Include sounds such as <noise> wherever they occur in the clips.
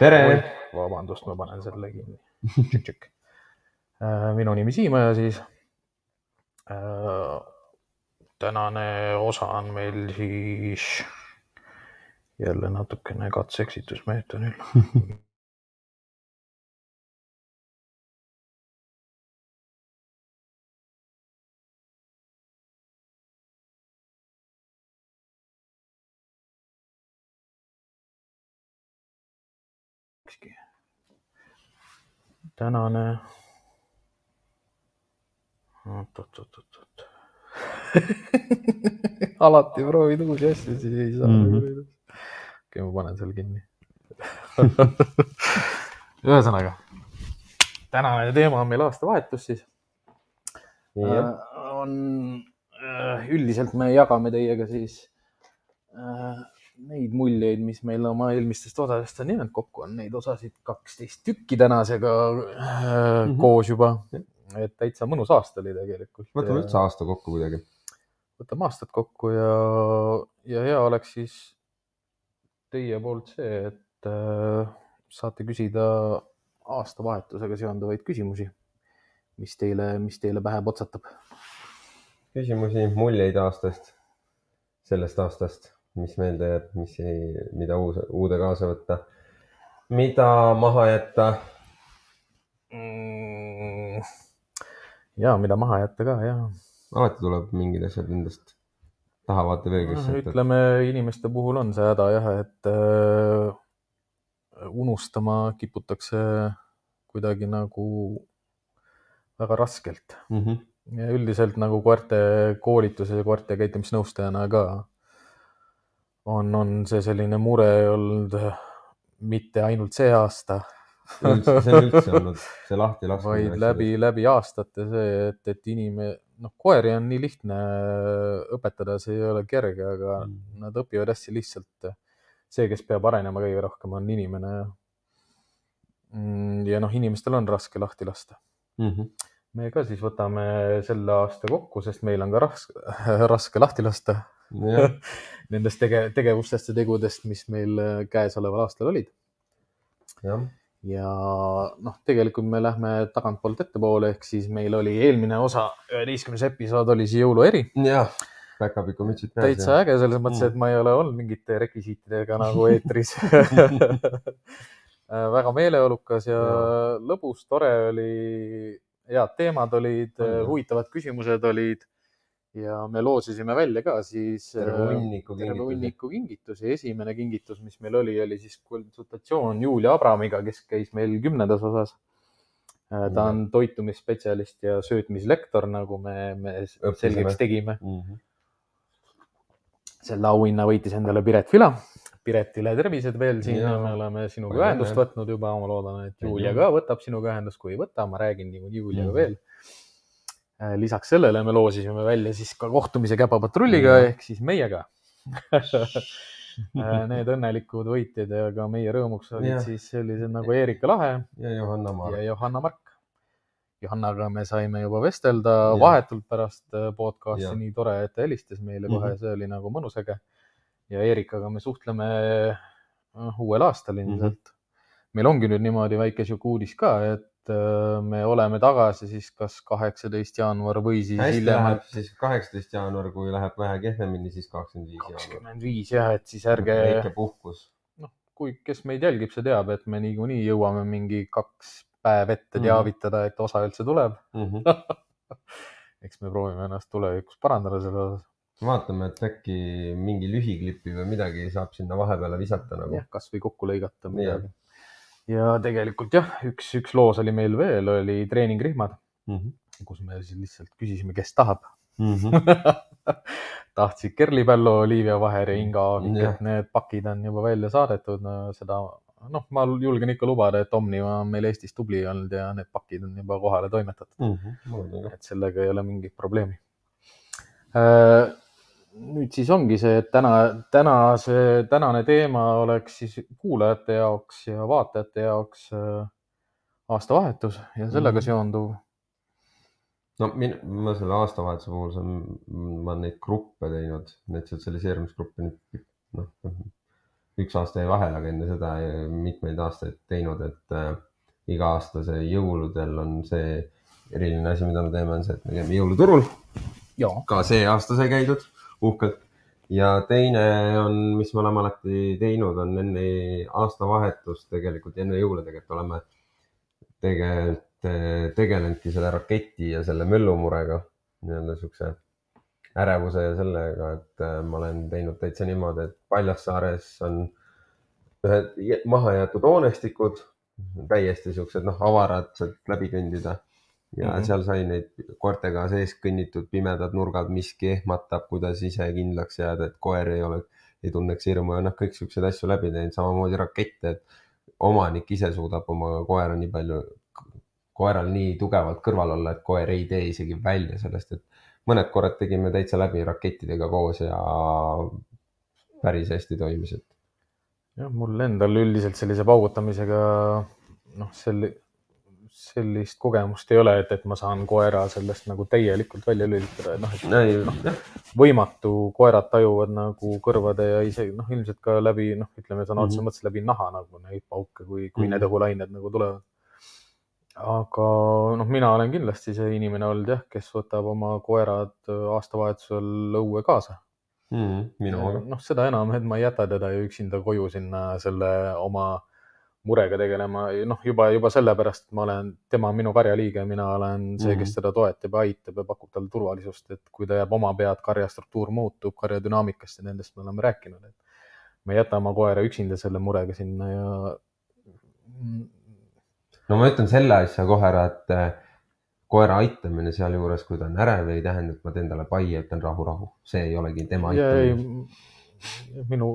tere, vabandust, ma panen selle kinni. minu nimi Siimäe siis. tänane osa on meil siis jälle natukene katse-eksitusmeetodil. <laughs> tänane. oot-oot-oot-oot. alati proovid uusi asju, siis ei saa mm. -hmm. okei, ma panen selle kinni. <laughs> ühesõnaga, tänane teema on meil aastavahetus siis. on, üldiselt me jagame teiega siis äh, neid muljeid, mis meil oma eelmistest osadest on jäänud, kokku on neid osasid kaksteist tükki tänasega äh, Mhm. koos juba. et täitsa mõnus aasta oli tegelikult. võtame üldse aasta kokku kuidagi. võtame aastad kokku ja, ja hea oleks siis teie poolt see, et äh, saate küsida aastavahetusega seonduvaid küsimusi, mis teile, mis teile pähe potsatab. küsimusi, muljeid aastast, sellest aastast, mis meelde jääb, mis ei, mida uus, uude kaasa võtta, mida maha jätta. Mm. ja mida maha jätta ka ja alati tuleb mingid asjad endast tahavaatepeeglisse. ütleme, inimeste puhul on see häda jah, et äh, unustama kiputakse kuidagi nagu väga raskelt mm. -hmm. ja üldiselt nagu koerte koolituse ja koerte käitumisnõustajana ka on, on see selline mure olnud äh, mitte ainult see aasta, see on üldse olnud see lahti vaid laskmine. läbi, läbi aastate see, et, et inimene, noh, koeri on nii lihtne õpetada, see ei ole kerge, aga Mm. nad õpivad hästi lihtsalt. see, kes peab arenema kõige rohkem, on inimene. ja noh, inimestel on raske lahti lasta. mm. -hmm. me ka siis võtame selle aasta kokku, sest meil on ka raske, <laughs> raske lahti lasta <laughs> nendest tege-, tegevustest ja tegudest, mis meil äh, käesoleval aastal olid. jah, ja noh, tegelikult me lähme tagantpoolt ettepoole, ehk siis meil oli eelmine osa, üheteistkümnes episood oli see jõulueri. jah, päkapiku mütsid peas. täitsa äge selles mõttes, Mm. et ma ei ole olnud mingite rekvisiitidega nagu eetris. <laughs> väga meeleolukas ja Jaa. lõbus, tore oli, head teemad olid jah., huvitavad küsimused olid ja me loosisime välja ka siis terve äh, hunniku kingitusi. kingitusi. esimene kingitus, mis meil oli, oli siis konsultatsioon Julia Abramiga, kes käis meil kümnendas osas. ta Jah. on toitumisspetsialist ja söötmislektor, nagu me, me Õppisime. selgeks tegime. Mhm. selle auhinna võitis endale Piret Fila. Piretile tervised veel siin me oleme sinuga Palju ühendust võtnud juba, ma loodan, et Julia ka võtab sinuga ühendust, kui ei võta, ma räägin niikuinii Juliaga Mhm. veel. Lisaks sellele me loosisime välja siis ka kohtumise käpapatrulliga Jah. ehk siis meiega. <laughs> Need õnnelikud võitjad ja ka meie rõõmuks olid Jah. siis sellised nagu Erika Lahe ja Johanna Maar ja. Johanna Mark. Johannaga me saime juba vestelda Jah. vahetult pärast äh, podcast'i nii tore, et ta helistas meile kohe Mhm. mm, -hmm. see oli nagu mõnus äge. ja Erikaga me suhtleme äh, uuel aastal ilmselt mm. -hmm. meil ongi nüüd niimoodi väike sihuke uudis ka, et äh, me oleme tagasi siis kas kaheksateist jaanuar või siis hästi hiljem läheb siis kaheksateist jaanuar, kui läheb vähe kehvemini, siis kakskümmend viis kakskümmend viis jah, et siis ärge, väike puhkus. noh, kui, kes meid jälgib, see teab, et me niikuinii jõuame mingi kaks päev ette Mhm. teavitada, et osa üldse tuleb. Mhm. <laughs> eks me proovime ennast tulevikus parandada selle osas. vaatame, et äkki mingi lühiklipi või midagi saab sinna vahepeale visata nagu kasvõi kokku lõigata midagi. Ja tegelikult jah, üks, üks loos oli meil veel, oli treeningrühmad, mm. -hmm. kus me siis lihtsalt küsisime, kes tahab Mm -hmm. <laughs> tahtsid Kerli Pällo, Olivia Vaher ja Inga Aavik, Jah. et need pakid on juba välja saadetud no,, seda noh, ma julgen ikka lubada, et Omniva on meil Eestis tubli olnud ja need pakid on juba kohale toimetatud, mm -hmm. et sellega ei ole mingit probleemi. Nüüd siis ongi see, et täna, täna see tänane teema oleks siis kuulajate jaoks ja vaatajate jaoks äh, aastavahetus ja sellega Mhm. seonduv. no min-, ma selle aastavahetuse puhul saan, ma olen neid gruppe teinud, neid sotsialiseerumisgruppe nüüd noh, üks aasta jäi vahele, aga enne seda mitmeid aastaid teinud, et äh, iga-aastase jõuludel on see eriline asi, mida me teeme, on see, et me käime jõuluturul. ka see aasta sai käidud uhkelt. ja teine on, mis me oleme alati teinud, on enne aastavahetust tegelikult, enne jõule tegelikult oleme tegelikult eh, tegelenudki selle raketi ja selle möllumurega nii-öelda siukse ärevuse ja sellega, et eh, ma olen teinud täitsa niimoodi, et Paljassaares on ühed jä- mahajäetud hoonestikud, täiesti siuksed noh, avarad sealt läbi kõndida ja mm. -hmm. seal sai neid koertega sees kõnnitud, pimedad nurgad, miski ehmatab, kuidas ise kindlaks jääda, et koer ei ole, ei tunneks hirmu ja noh, kõik siukseid asju läbi teinud, samamoodi rakette, et omanik ise suudab oma koera nii palju, koeral nii tugevalt kõrval olla, et koer ei tee isegi välja sellest, et mõned korrad tegime täitsa läbi rakettidega koos ja päris hästi toimis, et jah, mul endal üldiselt sellise paugutamisega noh, sel-, sellist kogemust ei ole, et, et ma saan koera sellest nagu täielikult välja lülitada, et noh, et ei, jah, võimatu, koerad tajuvad nagu kõrvade ja isegi noh, ilmselt ka läbi noh, ütleme sõna otseses Mhm. mõttes läbi naha nagu neid pauke, kui, kui Mhm. need õhulained nagu tulevad. aga noh, mina olen kindlasti see inimene olnud jah, kes võtab oma koerad äh, aastavahetusel õue kaasa. minu omaga. noh, seda enam, et ma ei jäta teda ju üksinda koju sinna selle oma murega tegelema, noh, juba, juba sellepärast, et ma olen, tema on minu karjaliige, mina olen see, kes Mhm. teda toetab ja aitab ja pakub talle turvalisust, et kui ta jääb oma pead, karja struktuur muutub, karja dünaamikast ja nendest me oleme rääkinud, et ma ei jäta oma koera üksinda selle murega sinna ja no ma ütlen selle asja kohe ära, et eh, koera aitamine sealjuures, kui ta on ärev, ei tähenda, et ma teen talle pai ja ütlen rahu, rahu. see ei olegi tema aitamine., minu,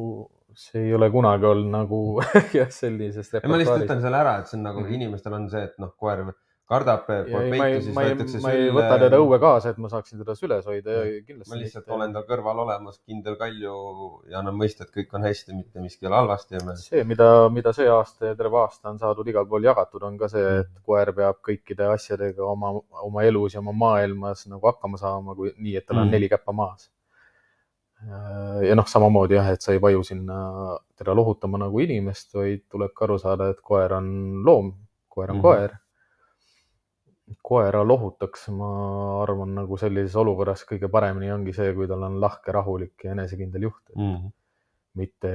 see ei ole kunagi olnud nagu <laughs> jah, sellisest ma lihtsalt ütlen selle ära, et see on nagu mm Mhm. -hmm. inimestel on see, et noh, koer kardab, ma ei peitu, siis ma võetakse ma ei võta teda õue kaasa, et ma saaksin teda süles hoida ja ma kindlasti lihtsalt olen tal kõrval olemas, kindel kalju ja annan mõista, et kõik on hästi, mitte miski ei ole halvasti see, mida, mida see aasta ja terve aasta on saadud igal pool jagatud, on ka see, et koer peab kõikide asjadega oma, oma elus ja oma maailmas nagu hakkama saama, kui nii, et tal on Mm. neli käppa maas. Ja noh, samamoodi jah, et sa ei vaju sinna teda lohutama nagu inimest, vaid tuleb ka aru saada, et koer on loom, koer on mm. koer. koera lohutaks, ma arvan, nagu sellises olukorras kõige paremini ongi see, kui tal on lahke, rahulik ja enesekindel juht mm.. mitte,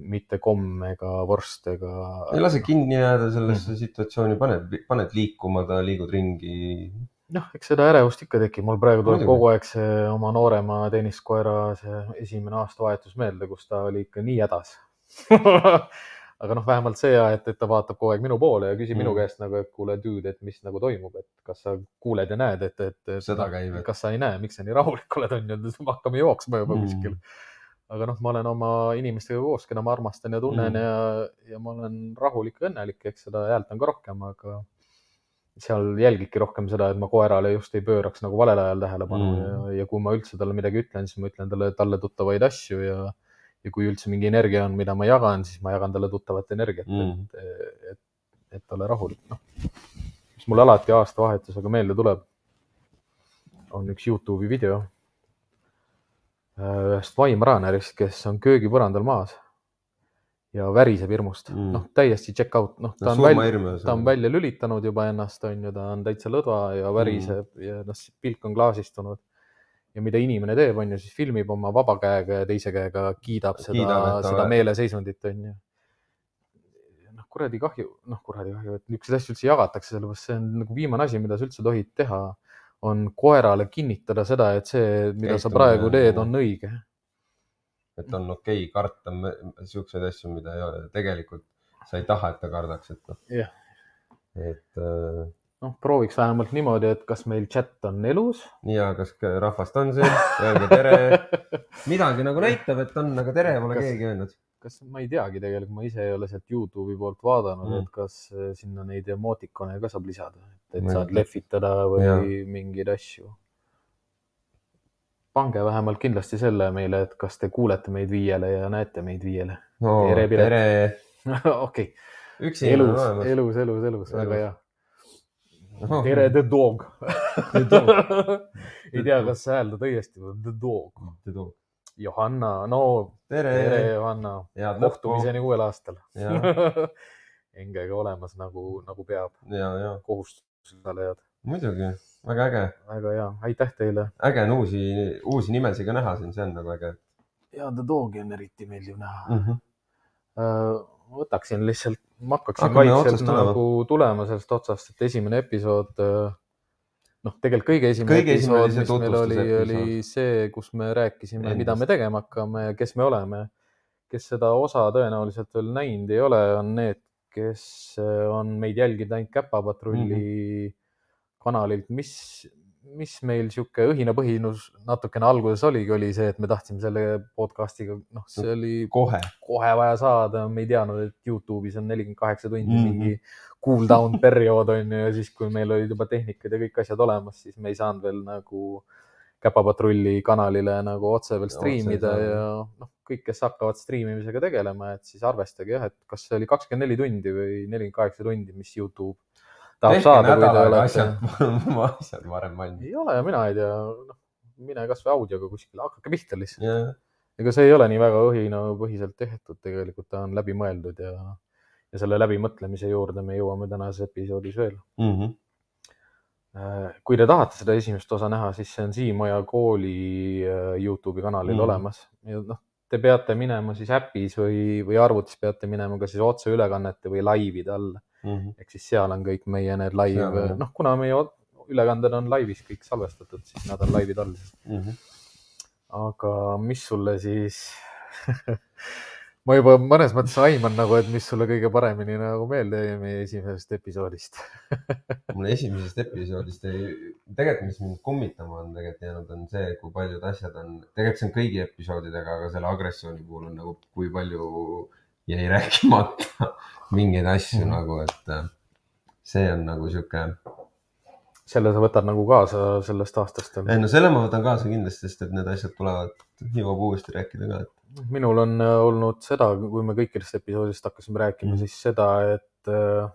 mitte komm ega vorst ega. ei lase kinni jääda sellesse situatsiooni, paned, paned liikuma, ta liigud ringi. noh, eks seda ärevust ikka tekib, mul praegu tuleb kogu aeg see oma noorema tenniskoera see esimene aastavahetus meelde, kus ta oli ikka nii hädas <laughs> aga noh, vähemalt see, et, et ta vaatab kogu aeg minu poole ja küsib mm. minu käest nagu, et kuule, dude, et mis nagu toimub, et kas sa kuuled ja näed, et, et. Seda käib, kas sa ei näe, miks sa nii rahulik oled, on ju, hakkame jooksma juba Mm. kuskil. aga noh, ma olen oma inimestega koos, keda ma armastan ja tunnen mm. ja, ja ma olen rahulik ja õnnelik, eks seda häält on ka rohkem, aga seal jälgidki rohkem seda, et ma koerale just ei pööraks nagu valel ajal tähelepanu Mm. ja, ja kui ma üldse talle midagi ütlen, siis ma ütlen talle, talle tuttavaid asju ja, ja kui üldse mingi energia on, mida ma jagan, siis ma jagan talle tuttavat energiat Mm. mm., et, et, et ole rahulik, noh. mis mul alati aastavahetusega meelde tuleb, on üks Youtube'i video äh, ühest vaimraanerist, kes on köögipõrandal maas ja väriseb hirmust Mm. noh täiesti check out, noh, ta on välja, ta on välja lülitanud juba ennast, on ju, ta on täitsa lõdva ja väriseb mm. ja noh, pilk on klaasistunud. ja mida inimene teeb, on ju, siis filmib oma vaba käega ja teise käega kiidab seda ta- seda meeleseisundit, on ju. noh, kuradi kahju, noh, kuradi kahju, et niisuguseid asju üldse jagatakse, sellepärast see on nagu viimane asi, mida sa üldse tohid teha, on koerale kinnitada seda, et see, mida sa Käitumine, praegu teed, on õige. Et on okei okay karta siukseid asju, mida ei ole, tegelikult sa ei taha, et ta kardaks, et noh. Jah. et äh, noh, prooviks vähemalt niimoodi, et kas meil chat on elus. aga kas ka rahvast on siin, öelge tere. <laughs> midagi nagu näitab, et on, aga tere pole Kas- keegi öelnud. kas ma ei teagi tegelikult, ma ise ei ole sealt Youtube'i poolt vaadanud Mm. et kas äh, sinna neid emotikone ka saab lisada, et saad lehvitada või ja. mingeid asju. Pange vähemalt kindlasti selle meile, et kas te kuulete meid viiele ja näete meid viiele. <laughs> no Tere, Piret. tere. okei, elus, olemas. elus, elus, elus, väga hea. Tere, The Dog The Dog. <laughs> ei tea, kas hääldada õiesti või The Dog. Johanna, no tere, tere Johanna, kohtumiseni uuel aastal. ja, <laughs> hingega olemas nagu, nagu peab, ja, ja kohustusele jääd. muidugi, väga äge, väga hea, aitäh teile. äge on uusi, uusi nimesid ka näha siin, see on nagu äge ja The Dogi on eriti meeldiv näha mm. -hmm. Äh, võtaksin lihtsalt, ma hakkaksin vaikselt nagu tulema sellest otsast, et esimene episood, noh, tegelikult kõige esimene Kõige episood, oli see mis meil oli, oli see, kus me rääkisime, mida me tegema hakkame ja kes me oleme. kes seda osa tõenäoliselt veel näinud ei ole, on need, kes äh, on meid jälginud ainult Käpapatrulli mm -hmm. kanalilt, mis, mis meil sihuke õhinapõhinus natukene alguses oligi, oli see, et me tahtsime selle podcast'iga, noh, see oli kohe, kohe vaja saada, me ei teadnud, et Youtube'is on nelikümmend kaheksa tundi mm. -hmm. mingi cool down periood on ju ja siis, kui meil olid juba tehnikad ja kõik asjad olemas, siis me ei saanud veel nagu Käpapatrulli kanalile nagu otse veel striimida saada. ja noh, kõik, kes hakkavad striimimisega tegelema, et siis arvestage jah, et kas see oli kakskümmend neli tundi või nelikümmend kaheksa tundi, mis Youtube tahab tehke saada, kui te olete. asjad, <laughs> varem valmis. ei ole, mina ei tea, noh, mine kasvõi audioga kuskile, hakake pihta lihtsalt. ja, ega see ei ole nii väga õhinapõhiselt tehtud, tegelikult ta on läbimõeldud ja, ja selle läbimõtlemise juurde me jõuame tänases episoodis veel. Mhm. kui te tahate seda esimest osa näha, siis see on Siimaja kooli äh, Youtube'i kanalil mm. olemas ja noh, te peate minema siis äpis või, või arvutis peate minema ka siis otseülekannete või laivide alla, Mhm. ehk siis seal on kõik meie need live noh, kuna meie ülekanded on laivis kõik salvestatud, siis nad on laivide all. aga mis sulle siis <laughs> ma juba mõnes mõttes aiman nagu, et mis sulle kõige paremini nagu meelde jäi meie esimesest episoodist. <laughs> mul esimesest episoodist ei, tegelikult, mis mind kummitama on tegelikult jäänud, on see, kui paljud asjad on, tegelikult see on kõigi episoodidega, aga selle agressiooni puhul on nagu, kui palju jäi <laughs> rääkimata mingeid asju mm. -hmm. nagu, et äh, see on nagu sihuke, selle sa võtad nagu kaasa sellest aastast ei no selle ma võtan kaasa kindlasti, sest et need asjad tulevad, jõuab uuesti rääkida ka, et minul on äh, olnud seda, kui me kõikidest episoodist hakkasime rääkima mm., siis seda, et äh,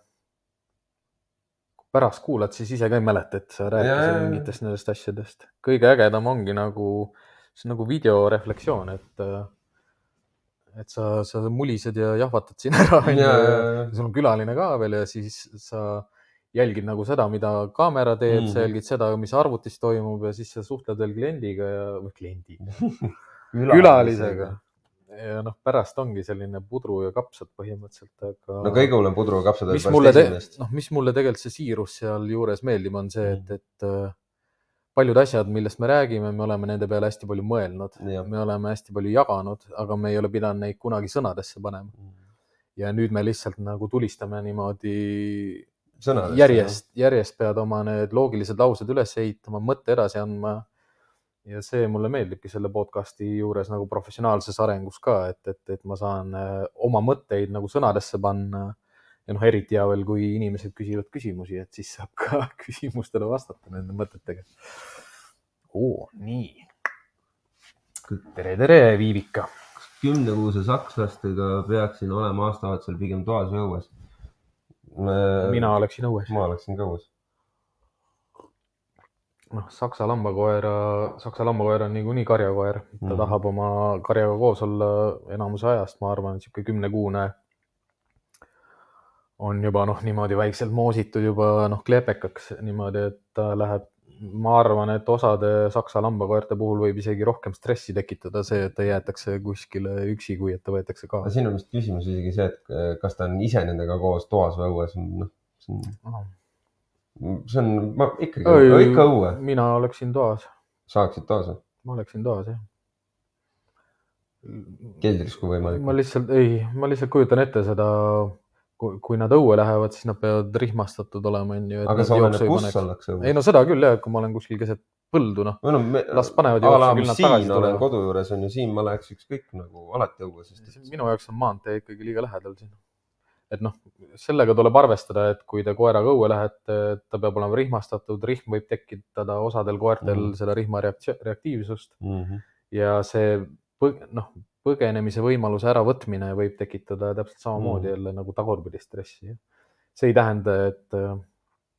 pärast kuulad, siis ise ka ei mäleta, et sa rääkisid mingitest nendest asjadest. kõige ägedam ongi nagu, see on nagu videoreflektsioon, et, et sa, sa mulised ja jahvatad siin ära, <laughs> onju ja, ja sul on külaline ka veel ja siis sa jälgid nagu seda, mida kaamera teeb mm., sa jälgid seda, mis arvutis toimub ja siis sa suhtled veel kliendiga ja, või kliendiga, <laughs> külalisega. ja noh, pärast ongi selline pudru ja kapsad põhimõtteliselt, aga no kõige hullem pudru kapsad mis mulle noh, mis mulle tegelikult see siirus sealjuures meeldib, on see, et, Mm. et äh, paljud asjad, millest me räägime, me oleme nende peale hästi palju mõelnud, me oleme hästi palju jaganud, aga me ei ole pidanud neid kunagi sõnadesse panema. ja nüüd me lihtsalt nagu tulistame niimoodi sõnadest. järjest, järjest pead oma need loogilised laused üles ehitama, mõtte edasi andma. ja see mulle meeldibki selle podcast'i juures nagu professionaalses arengus ka, et, et, et ma saan äh, oma mõtteid nagu sõnadesse panna. Ja noh, eriti hea veel, kui inimesed küsivad küsimusi, et siis saab ka <laughs> küsimustele vastata nende mõtetega. oo, nii. tere, tere, Viivika. kümnekuuse sakslastega peaksin olema aastavahetusel pigem toas või õues. mina oleksin õues. ma oleksin ka õues. noh, saksa lambakoera, saksa lambakoer on niikuinii karjakoer, ta mm. tahab oma karjaga koos olla enamuse ajast, ma arvan, niisugune kümnekuune on juba noh, niimoodi vaikselt moositud juba noh, klepekaks niimoodi, et ta läheb, ma arvan, et osade saksa lambakoerte puhul võib isegi rohkem stressi tekitada see, et ta jäetakse kuskile üksi, kui et ta võetakse kaasa. siin on vist küsimus isegi see, et eh, kas ta on ise nendega koos toas või õues, noh, see on, see on, ma ikkagi, ikka õue, mina oleksin toas, saaksid toas või? ma oleksin toas jah. keldris, kui võimalik ma. lihtsalt ei, ma lihtsalt kujutan ette seda, kui, nad õue lähevad, siis nad peavad rihmastatud olema, onju. aga see oleneb, kus ollakse ei õues. no seda küll jah, kui ma olen kuskil keset põldu, noh, noh, me, las panevad jooksu, küll nad tagasi tulevad. kodu juures on ju, siin ma läheks ükskõik nagu alati õue, sest et minu jaoks on maantee ikkagi liiga lähedal siin. et noh, sellega tuleb arvestada, et kui te koeraga õue lähete, ta peab olema rihmastatud, rihm võib tekitada osadel koertel mm. seda rihma reaktiivsust mm -hmm. ja see noh, põgenemise võimaluse äravõtmine võib tekitada täpselt samamoodi Mm. mm. jälle nagu tagurpidi stressi. see ei tähenda, et äh,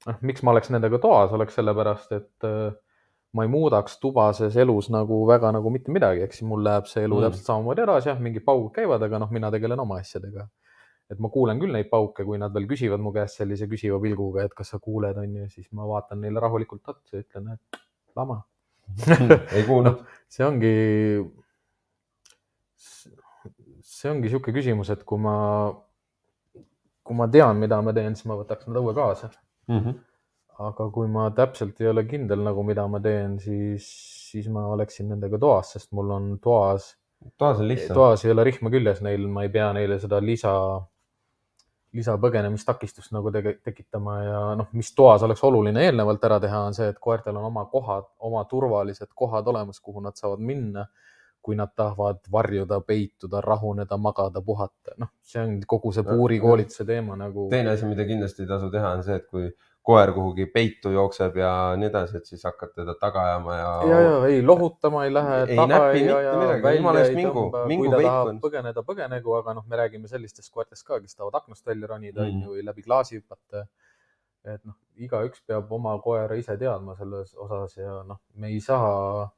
noh, miks ma oleks nendega toas, oleks sellepärast, et äh, ma ei muudaks tubases elus nagu väga nagu mitte midagi, eks mul läheb see elu Mm. mm. täpselt samamoodi edasi, jah, mingid paugud käivad, aga noh, mina tegelen oma asjadega. et ma kuulen küll neid pauke, kui nad veel küsivad mu käest sellise küsiva pilguga, et kas sa kuuled, on ju, siis ma vaatan neile rahulikult otsa ja ütlen, et lama. <laughs> ei kuulnud. <laughs> see ongi, see ongi niisugune küsimus, et kui ma, kui ma tean, mida ma teen, siis ma võtaks nad õue kaasa. Mhm. aga kui ma täpselt ei ole kindel nagu, mida ma teen, siis, siis ma oleksin nendega toas, sest mul on toas, toas on lihtsam. toas ei ole rihma küljes neil, ma ei pea neile seda lisa, lisapõgenemistakistust nagu tege, tekitama ja noh, mis toas oleks oluline eelnevalt ära teha, on see, et koertel on oma kohad, oma turvalised kohad olemas, kuhu nad saavad minna kui nad tahavad varjuda, peituda, rahuneda, magada, puhata, noh, see on kogu see puurikoolituse teema nagu. teine asi, mida kindlasti ei tasu teha, on see, et kui koer kuhugi peitu jookseb ja nii edasi, et siis hakkad teda taga ajama ja. ja, ja ei lohutama ei lähe. ei näpi mitte midagi, jumala eest mingu, mingu kui ta tahab on. põgeneda, põgenegu, aga noh, me räägime sellistest koertest ka, kes tahavad aknast välja ronida Mm. mm. või läbi klaasi hüpata. et noh, igaüks peab oma koera ise teadma selles osas ja noh, me ei saa.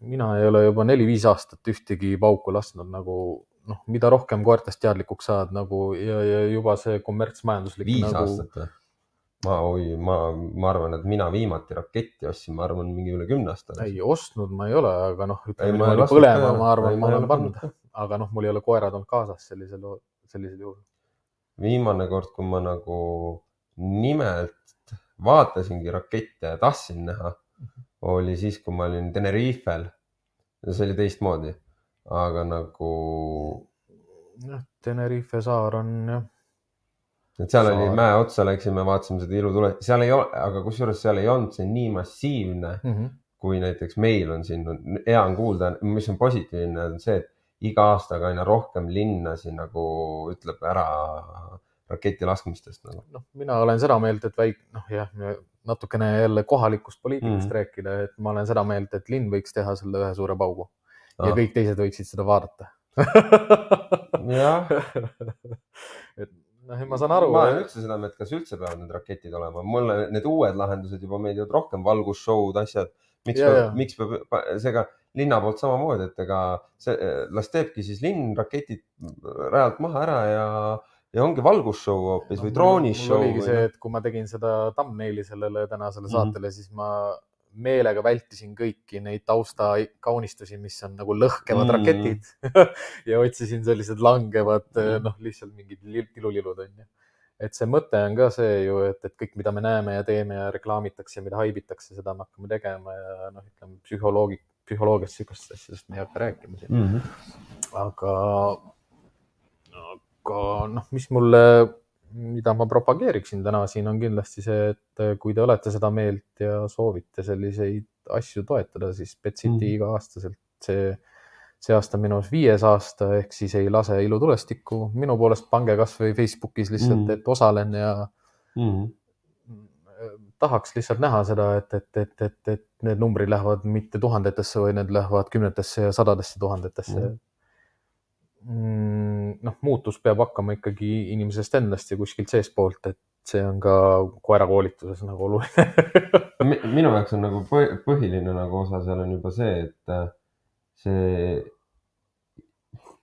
Mina ei ole juba neli-viis aastat ühtegi pauku lasknud nagu noh, mida rohkem koertest teadlikuks saad nagu ja, ja juba see kommertsmajanduslik. viis nagu... aastat või? ma, oi, ma, ma arvan, et mina viimati raketti ostsin, ma arvan, mingi üle kümne aasta. ei ostnud ma ei ole, aga noh, ütleme niimoodi põlema, ma arvan, ma olen ole pannud, aga noh, mul ei ole koerad olnud kaasas sellisel, sellisel juhul. viimane kord, kui ma nagu nimelt vaatasingi rakette ja tahtsin näha, oli siis, kui ma olin Tenerifel. see oli teistmoodi, aga nagu, jah, Tenerife saar on jah, et seal oli Saar. mäe otsa, läksime, vaatasime seda ilutule, seal ei ole, aga kusjuures seal ei olnud see nii massiivne mm -hmm. kui näiteks meil on siin, hea on kuulda, mis on positiivne, on see, et iga aastaga aina rohkem linnasi nagu ütleb ära raketi laskmistest nagu. noh, mina olen seda meelt, et väik-, noh jah, natukene jälle kohalikust poliitikast mm. rääkida, et ma olen seda meelt, et linn võiks teha selle ühe suure paugu ah. Ah. ja kõik teised võiksid seda vaadata jah, <laughs> et noh, ma saan aru. ma olen üldse seda meelt, kas üldse peavad need raketid olema, mulle need uued lahendused juba meeldivad rohkem, valgusshow'd, asjad. miks Ja, peab miks peab, seega linna poolt samamoodi, et ega see, las teebki siis linn raketid rajalt maha ära ja, ja ongi valgusshow hoopis või droonishow. oligi see, et kui ma tegin seda thumbnaili sellele tänasele saatele mm, -hmm. siis ma meelega vältisin kõiki neid taustakaunistusi, mis on nagu lõhkevad Mm. raketid <laughs> ja otsisin sellised langevad Mm. noh, lihtsalt mingid lil- tilulilud onju. et see mõte on ka see ju, et, et kõik, mida me näeme ja teeme ja reklaamitakse ja mida haibitakse, seda me hakkame tegema ja noh, ütleme psühholoogi, psühholoogiast sihukestest asjadest me ei hakka rääkima siin mm. -hmm. aga, aga noh, mis mulle, mida ma propageeriksin täna siin on kindlasti see, et kui te olete seda meelt ja soovite selliseid asju toetada, siis Betsiti mm. iga-aastaselt see, see aasta minu arust viies aasta ehk siis ei lase ilutulestikku. minu poolest pange kasvõi Facebookis lihtsalt mm., et osalen ja Mm tahaks lihtsalt näha seda, et, et, et, et, et need numbrid lähevad mitte tuhandetesse, vaid need lähevad kümnetesse ja sadadesse tuhandetesse mm.. noh, muutus peab hakkama ikkagi inimesest endast ja kuskilt seestpoolt, et see on ka koerakoolituses nagu oluline <laughs> minu jaoks on nagu põh- põhiline nagu osa seal on juba see, et äh, see,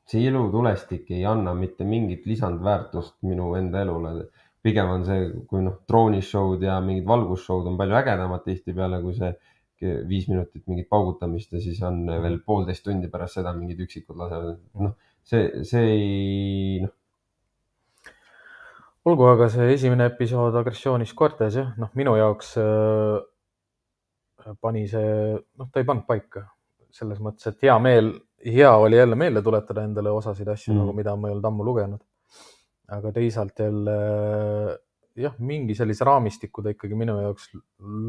see ilutulestik ei anna mitte mingit lisandväärtust minu enda elule. pigem on see, kui noh, droonishow'd ja mingid valgusshow'd on palju ägedamad tihtipeale kui see viis minutit mingit paugutamist ja siis on veel poolteist tundi pärast seda mingid üksikud lasevad. noh, see, see ei, noh, olgu, aga see esimene episood agressioonis koertes jah, noh, minu jaoks äh, pani see, noh, ta ei pannud paika selles mõttes, et hea meel, hea oli jälle meelde tuletada endale osasid asju Mm. nagu, mida ma ei olnud ammu lugenud. aga teisalt jälle jah, mingi sellise raamistiku ta ikkagi minu jaoks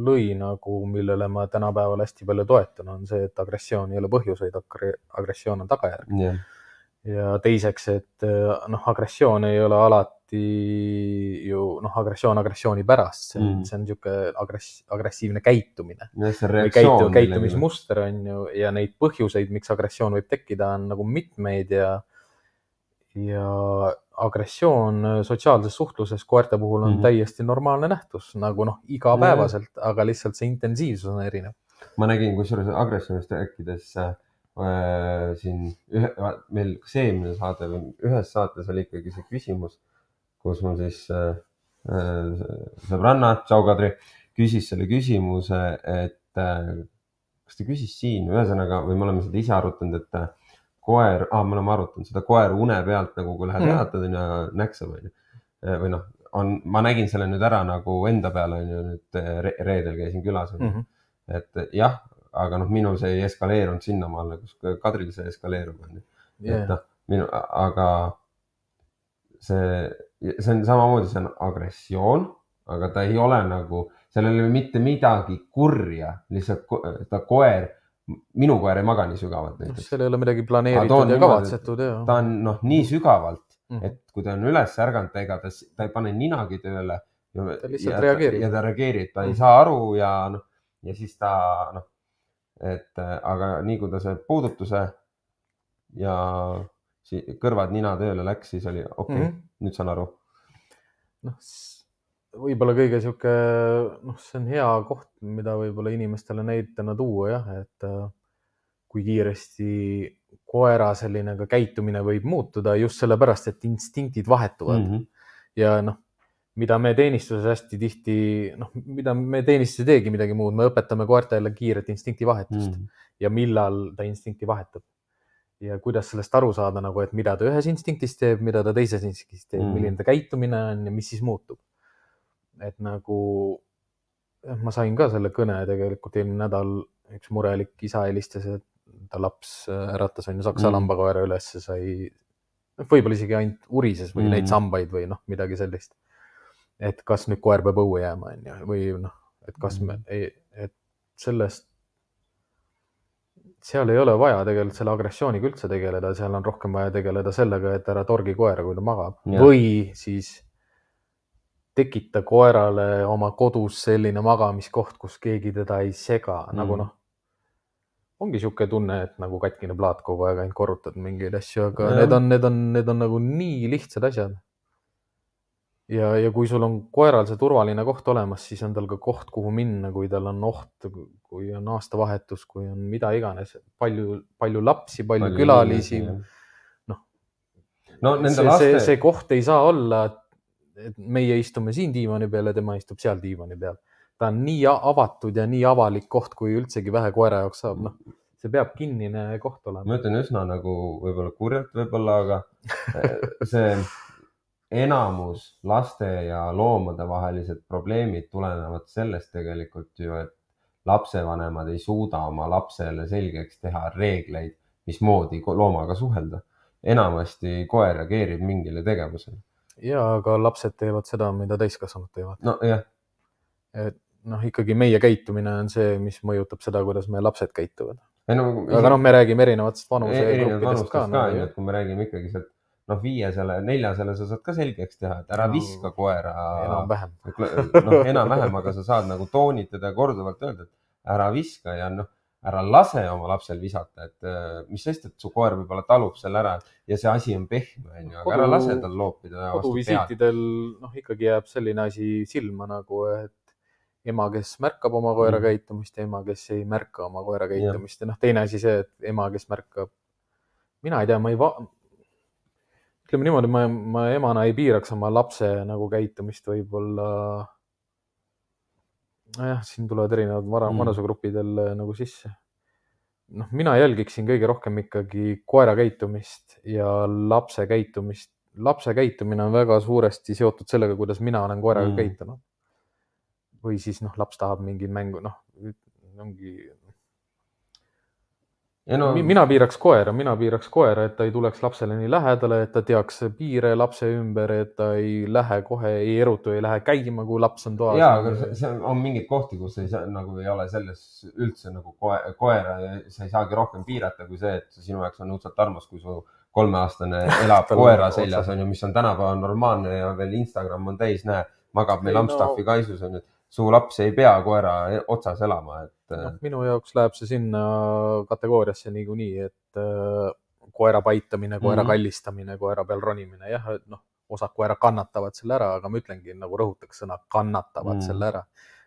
lõi nagu, millele ma tänapäeval hästi palju toetun, on see, et agressioon ei ole põhjus, vaid agre- agressioon on tagajärg jah, ja teiseks, et eh, noh, agressioon ei ole alati ju noh, agressioon agressiooni pärast, see on Mm. mm., see on niisugune agress-, agressiivne käitumine. käitu-, käitumismuster on ju ja neid põhjuseid, miks agressioon võib tekkida, on nagu mitmeid ja, ja agressioon äh, sotsiaalses suhtluses koerte puhul on mm. -hmm. täiesti normaalne nähtus nagu noh, igapäevaselt, aga lihtsalt see intensiivsus on erinev. ma nägin kusjuures agressioonist rääkides äh, siin ühe, meil kas eelmine saade või ühes saates oli ikkagi see küsimus, kus mul siis äh, äh, sõbranna, tšau Kadri, küsis selle küsimuse, et äh, kas ta küsis siin, ühesõnaga, või me oleme seda ise arutanud, et äh, koer ah,, me oleme arutanud seda koer une pealt nagu, kui lähed Mhm. jalatad onju, näksab onju. või noh, on, ma nägin selle nüüd ära nagu enda peale onju, nüüd äh, re reedel käisin külas onju Mm -hmm. et jah, aga noh, minul see ei eskaleerunud sinnamaale, kus Kadril see eskaleerub, onju. et yeah. noh, minu, aga see, see on samamoodi, see on agressioon, aga ta ei ole nagu, seal ei ole mitte midagi kurja, lihtsalt ko ta koer, minu koer ei maga nii sügavalt noh, näiteks. seal ei ole midagi planeeritud on ja kavatsetud ja. ta on noh, nii sügavalt, Mhm. et kui ta on üles ärganud, ega ta, ta ei pane ninagi tööle. Ta lihtsalt reageerib. ja ta reageerib, ta ei Mhm. saa aru ja noh, ja siis ta noh, et äh, aga nii kui ta see puudutuse ja si- kõrvad nina tööle läks, siis oli okei okay, mm. -hmm. nüüd saan aru. noh, võib-olla kõige sihuke, noh, see on hea koht, mida võib-olla inimestele näitena tuua jah, et äh, kui kiiresti koera selline ka käitumine võib muutuda just sellepärast, et instinktid vahetuvad mm. -hmm. ja noh, mida me teenistuses hästi tihti, noh, mida me teenistuses ei teegi midagi muud, me õpetame koertele kiiret instinktivahetust mm. -hmm. ja millal ta instinkti vahetab. ja kuidas sellest aru saada nagu, et mida ta ühes instinktis teeb, mida ta teises instinktis teeb mm. -hmm. milline ta käitumine on ja mis siis muutub. et nagu ma sain ka selle kõne tegelikult eelmine nädal, üks murelik isa helistas, et ta laps äh, äratas on ju saksa Mm. mm. lambakoera üles sai, võib-olla isegi ainult urises või Mm. mm. neid sambaid või noh, midagi sellist. Et kas nüüd koer peab õue jääma, on ju, või noh, et kas me Mm., et sellest, seal ei ole vaja tegelikult selle agressiooniga üldse tegeleda, seal on rohkem vaja tegeleda sellega, et ära torgi koera, kui ta magab Jah. või siis tekita koerale oma kodus selline magamiskoht, kus keegi teda ei sega mm., nagu Mm. noh, ongi niisugune tunne, et nagu katkine plaat kogu aeg ainult korrutad mingeid asju, aga Jah. need on, need on, need on nagu nii lihtsad asjad. ja, ja kui sul on koeral see turvaline koht olemas, siis on tal ka koht, kuhu minna, kui tal on oht, kui on aastavahetus, kui on mida iganes, palju, palju lapsi, palju, palju külalisi. noh. no nende see, laste see, see koht ei saa olla, et meie istume siin diivani peal ja tema istub seal diivani peal. ta on nii avatud ja nii avalik koht, kui üldsegi vähe koera jaoks saab, noh, see peab kinnine koht olema. ma ütlen üsna nagu võib-olla kurjalt võib-olla, aga <laughs> see enamus laste ja loomade vahelised probleemid tulenevad sellest tegelikult ju, et lapsevanemad ei suuda oma lapsele selgeks teha reegleid, mismoodi loomaga suhelda. enamasti koer reageerib mingile tegevusele. ja, aga lapsed teevad seda, mida täiskasvanud teevad. nojah, et noh, ikkagi meie käitumine on see, mis mõjutab seda, kuidas meie lapsed käituvad. no aga noh, me räägime erinevatest vanusegruppidest vanustest ka et kui me räägime ikkagi sealt noh, viiesele, neljasele sa saad ka selgeks teha, et ära No, viska koera. enam-vähem. noh, enam-vähem, aga sa saad nagu toonitada ja korduvalt öelda, et ära viska ja noh, ära lase oma lapsel visata, et äh, mis sest, et su koer võib-olla talub selle ära ja see asi on pehme, onju, aga ära lase tal loopida koduvisiitidel noh, ikkagi jääb selline asi silma nagu, et ema, kes märkab oma koera Mm. käitumist ja ema, kes ei märka oma koera käitumist. Ja noh, teine asi see, et ema, kes märkab, mina ei tea, ma ei va-, ütleme niimoodi, ma, ma emana ei piiraks oma lapse nagu käitumist võib-olla. nojah, siin tulevad erinevad vara- Mm. mm., vanusegrupidel äh, nagu sisse. noh, mina jälgiksin kõige rohkem ikkagi koera käitumist ja lapse käitumist. lapse käitumine on väga suuresti seotud sellega, kuidas mina olen koeraga Mm. käitunud. või siis noh, laps tahab mingit mängu, noh, ongi no,. mina piiraks koera, mina piiraks koera, et ta ei tuleks lapsele nii lähedale, et ta teaks piire lapse ümber, et ta ei lähe kohe, ei erutu, ei lähe käima, kui laps on toas. ja, aga see- see on, mingeid kohti, kus ei saa nagu ei ole selles üldse nagu koe, koera sa ei saagi rohkem piirata kui see, et sinu jaoks on õudselt armas, kui su kolmeaastane <laughs> elab koera seljas on ju, mis on tänapäeval normaalne ja veel Instagram on täis, näe, magab meil Ei, no- Amstaffi kaisus on ju. Su laps ei pea koera e- otsas elama, et noh, minu jaoks läheb see sinna kategooriasse niikuinii, et äh, koera paitamine, koera Mhm. kallistamine, koera peal ronimine, jah, et noh, osad koerad kannatavad selle ära, aga ma ütlengi nagu rõhutaks sõna kannatavad mm. selle ära.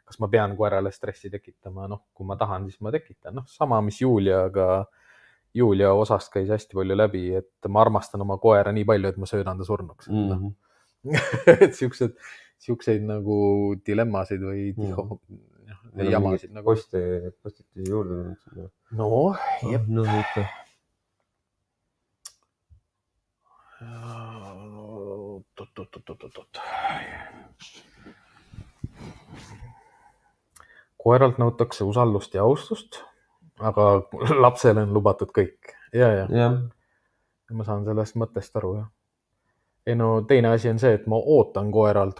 kas ma pean koerale stressi tekitama, noh, kui ma tahan, siis ma tekitan, noh, sama, mis Juliaga. Julia osast käis hästi palju läbi, et ma armastan oma koera nii palju, et ma söödan ta surnuks mm.. mm. No. -hmm. et siuksed, siukseid nagu dilemmasid või Mhm. tiho- mm. jamasid nagu. posti, postiti juurde tulnud. no, jep. no ikka. oot-oot-oot-oot-oot. koeralt nõutakse usaldust ja austust, aga lapsele on lubatud kõik ja, ja jah, ma saan sellest mõttest aru, jah. ei no teine asi on see, et ma ootan koeralt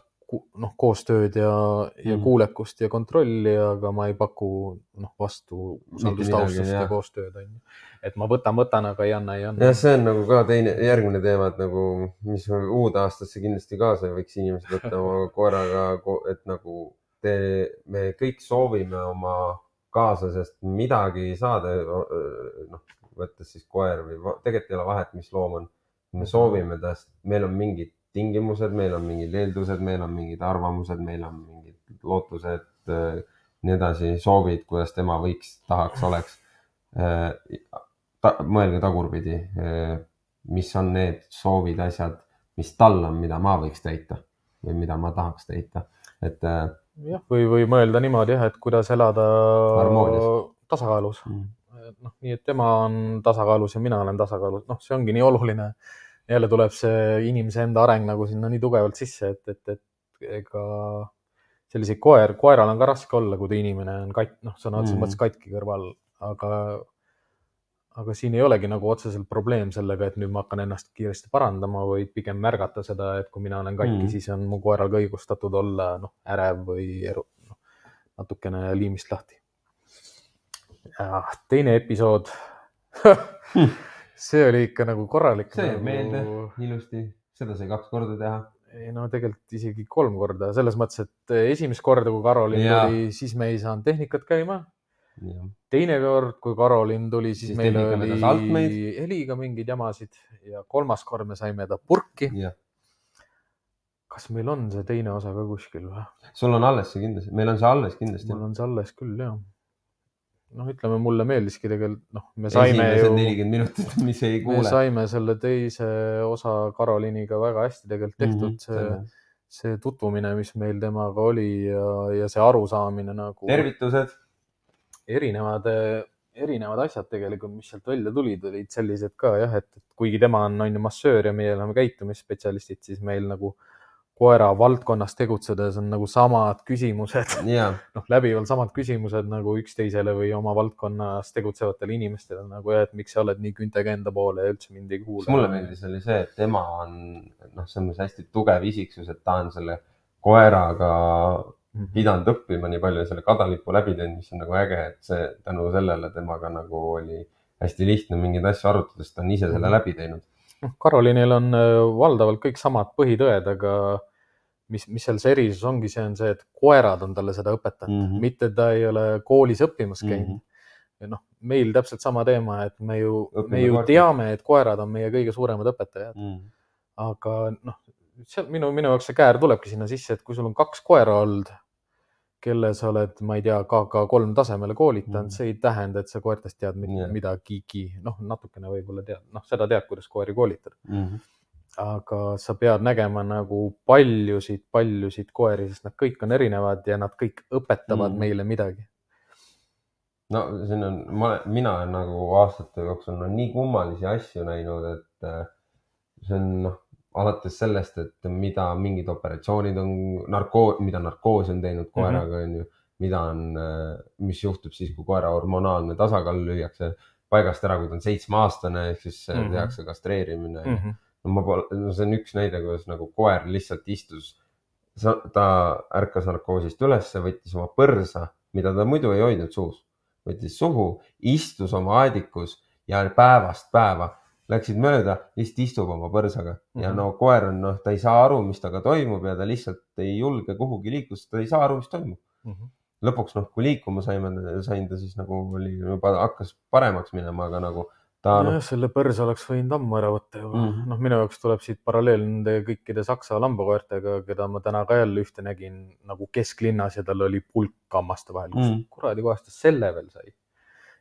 noh, koostööd ja, ja Mm. kuulekust ja kontrolli, aga ma ei paku noh, vastu usaldust, midagi, austust ja koostööd on ju. et ma võtan, võtan, aga ei anna, ei anna jah, see on nagu ka teine, järgmine teema, et nagu, mis uude aastasse kindlasti kaasa võiks inimesed võtta oma <laughs> koeraga, et nagu te, me kõik soovime oma kaaslasest midagi saada, noh, võttes siis koer või tegelikult ei ole vahet, mis loom on. me soovime tast, meil on mingid tingimused, meil on mingid eeldused, meil on mingid arvamused, meil on mingid lootused, nii edasi, soovid, kuidas tema võiks, tahaks, oleks ta, mõelge tagurpidi, mis on need soovid, asjad, mis tal on, mida ma võiks täita või mida ma tahaks täita, et äh, jah, või, või mõelda niimoodi jah, et kuidas elada Harmoonias. tasakaalus. mm, noh, nii et tema on tasakaalus ja mina olen tasakaalus, noh, see ongi nii oluline. Jälle tuleb see inimese enda areng nagu sinna nii tugevalt sisse, et, et, et ega selliseid koer, koeral on ka raske olla, kui ta inimene on kat-, noh, sõna otseses Mhm. mõttes katki kõrval, aga, aga siin ei olegi nagu otseselt probleem sellega, et nüüd ma hakkan ennast kiiresti parandama, vaid pigem märgata seda, et kui mina olen katki mm., siis on mu koeral ka õigustatud olla noh, ärev või eru, noh, natukene liimist lahti. ja teine episood see oli ikka nagu korralik. see jääb nagu... meelde ilusti, seda sai kaks korda teha. ei no tegelikult isegi kolm korda, selles mõttes, et esimest korda, kui Karolin Jaa. tuli, siis me ei saanud tehnikat käima. teine kord, kui Karolin tuli, siis, Siis meil oli heliga mingeid jamasid ja kolmas kord me saime ta purki. kas meil on see teine osa ka kuskil või? sul on alles see kindlasti, meil on see alles kindlasti mul. on see alles küll jah. noh, ütleme mulle meeldiski tegelikult, noh, me saime esimesed ju, nelikümmend minutit, <laughs> mis ei me kuule. saime selle teise osa Karoliniga väga hästi tegelikult tehtud Mhm, mm, -hmm, see see tutvumine, mis meil temaga oli ja, ja see arusaamine nagu tervitused. erinevad, erinevad asjad tegelikult, mis sealt välja tulid, olid sellised ka jah, et kuigi tema on, on ju massöör ja meie oleme käitumisspetsialistid, siis meil nagu koera valdkonnas tegutsedes on nagu samad küsimused, ja, noh, läbivalt samad küsimused nagu üksteisele või oma valdkonnas tegutsevatele inimestele nagu et miks sa oled nii küntega enda poole ja üldse mind ei kuula. mulle meeldis, oli see, et tema on noh, selles hästi tugev isiksus, et ta on selle koeraga Mhm. pidanud õppima nii palju ja selle kadalipu läbi teinud, mis on nagu äge, et see tänu sellele temaga nagu oli hästi lihtne mingeid asju arutada, sest ta on ise selle Mhm. läbi teinud. noh, Karolinil on äh, valdavalt kõik samad põhitõed, aga mis, mis seal see erisus ongi, see on see, et koerad on talle seda õpetanud mm. -hmm. mitte ta ei ole koolis õppimas käinud mm. -hmm. ja noh, meil täpselt sama teema, et me ju, me ju koertelt. teame, et koerad on meie kõige suuremad õpetajad, aga noh, seal minu, minu jaoks see käär tulebki sinna sisse, et kui sul on kaks koera olnud, kelle sa oled, ma ei tea, KK kolm tasemele koolitanud mm. -hmm. see ei tähenda, et sa koertest tead mid- Jah. midagigi, noh, natukene võib-olla tead, noh, seda tead, kuidas koeri koolitada Mhm. Aga sa pead nägema nagu paljusid, paljusid koeri, sest nad kõik on erinevad ja nad kõik õpetavad Mm. mm. meile midagi. no siin on, ma, mina olen nagu aastate jooksul no, nii kummalisi asju näinud, et äh, see on noh, alates sellest, et mida mingid operatsioonid on narkoo, mida narkoos on teinud koeraga, onju, mida on, mis juhtub siis, kui koera hormonaalne tasakaal lüüakse paigast ära, kui ta on seitsmeaastane, ehk siis mm. -hmm. tehakse kastreerimine mm. Mm -hmm. No ma pole, no see on üks näide, kuidas nagu koer lihtsalt istus, ta ärkas narkoosist ülesse, võttis oma põrsa, mida ta muidu ei hoidnud suus, võttis suhu, istus oma aedikus ja päevast päeva läksid mööda, lihtsalt istub oma põrsaga mm -hmm. ja Mhm. no koer on noh, ta ei saa aru, mis temaga toimub ja ta lihtsalt ei julge kuhugi liikuda, sest ta ei saa aru, mis toimub. Mm -hmm. lõpuks noh, kui liikuma saime, sain ta siis nagu oli juba hakkas paremaks minema, aga nagu ta noh jah, selle põrsa oleks võinud ammu ära võtta juba mm. -hmm.. noh, minu jaoks tuleb siit paralleel nende kõikide saksa lambakoertega, keda ma täna ka jälle ühte nägin nagu kesklinnas ja tal oli pulk hammaste vahel mm. -hmm. kuradi kohast ta selle veel sai?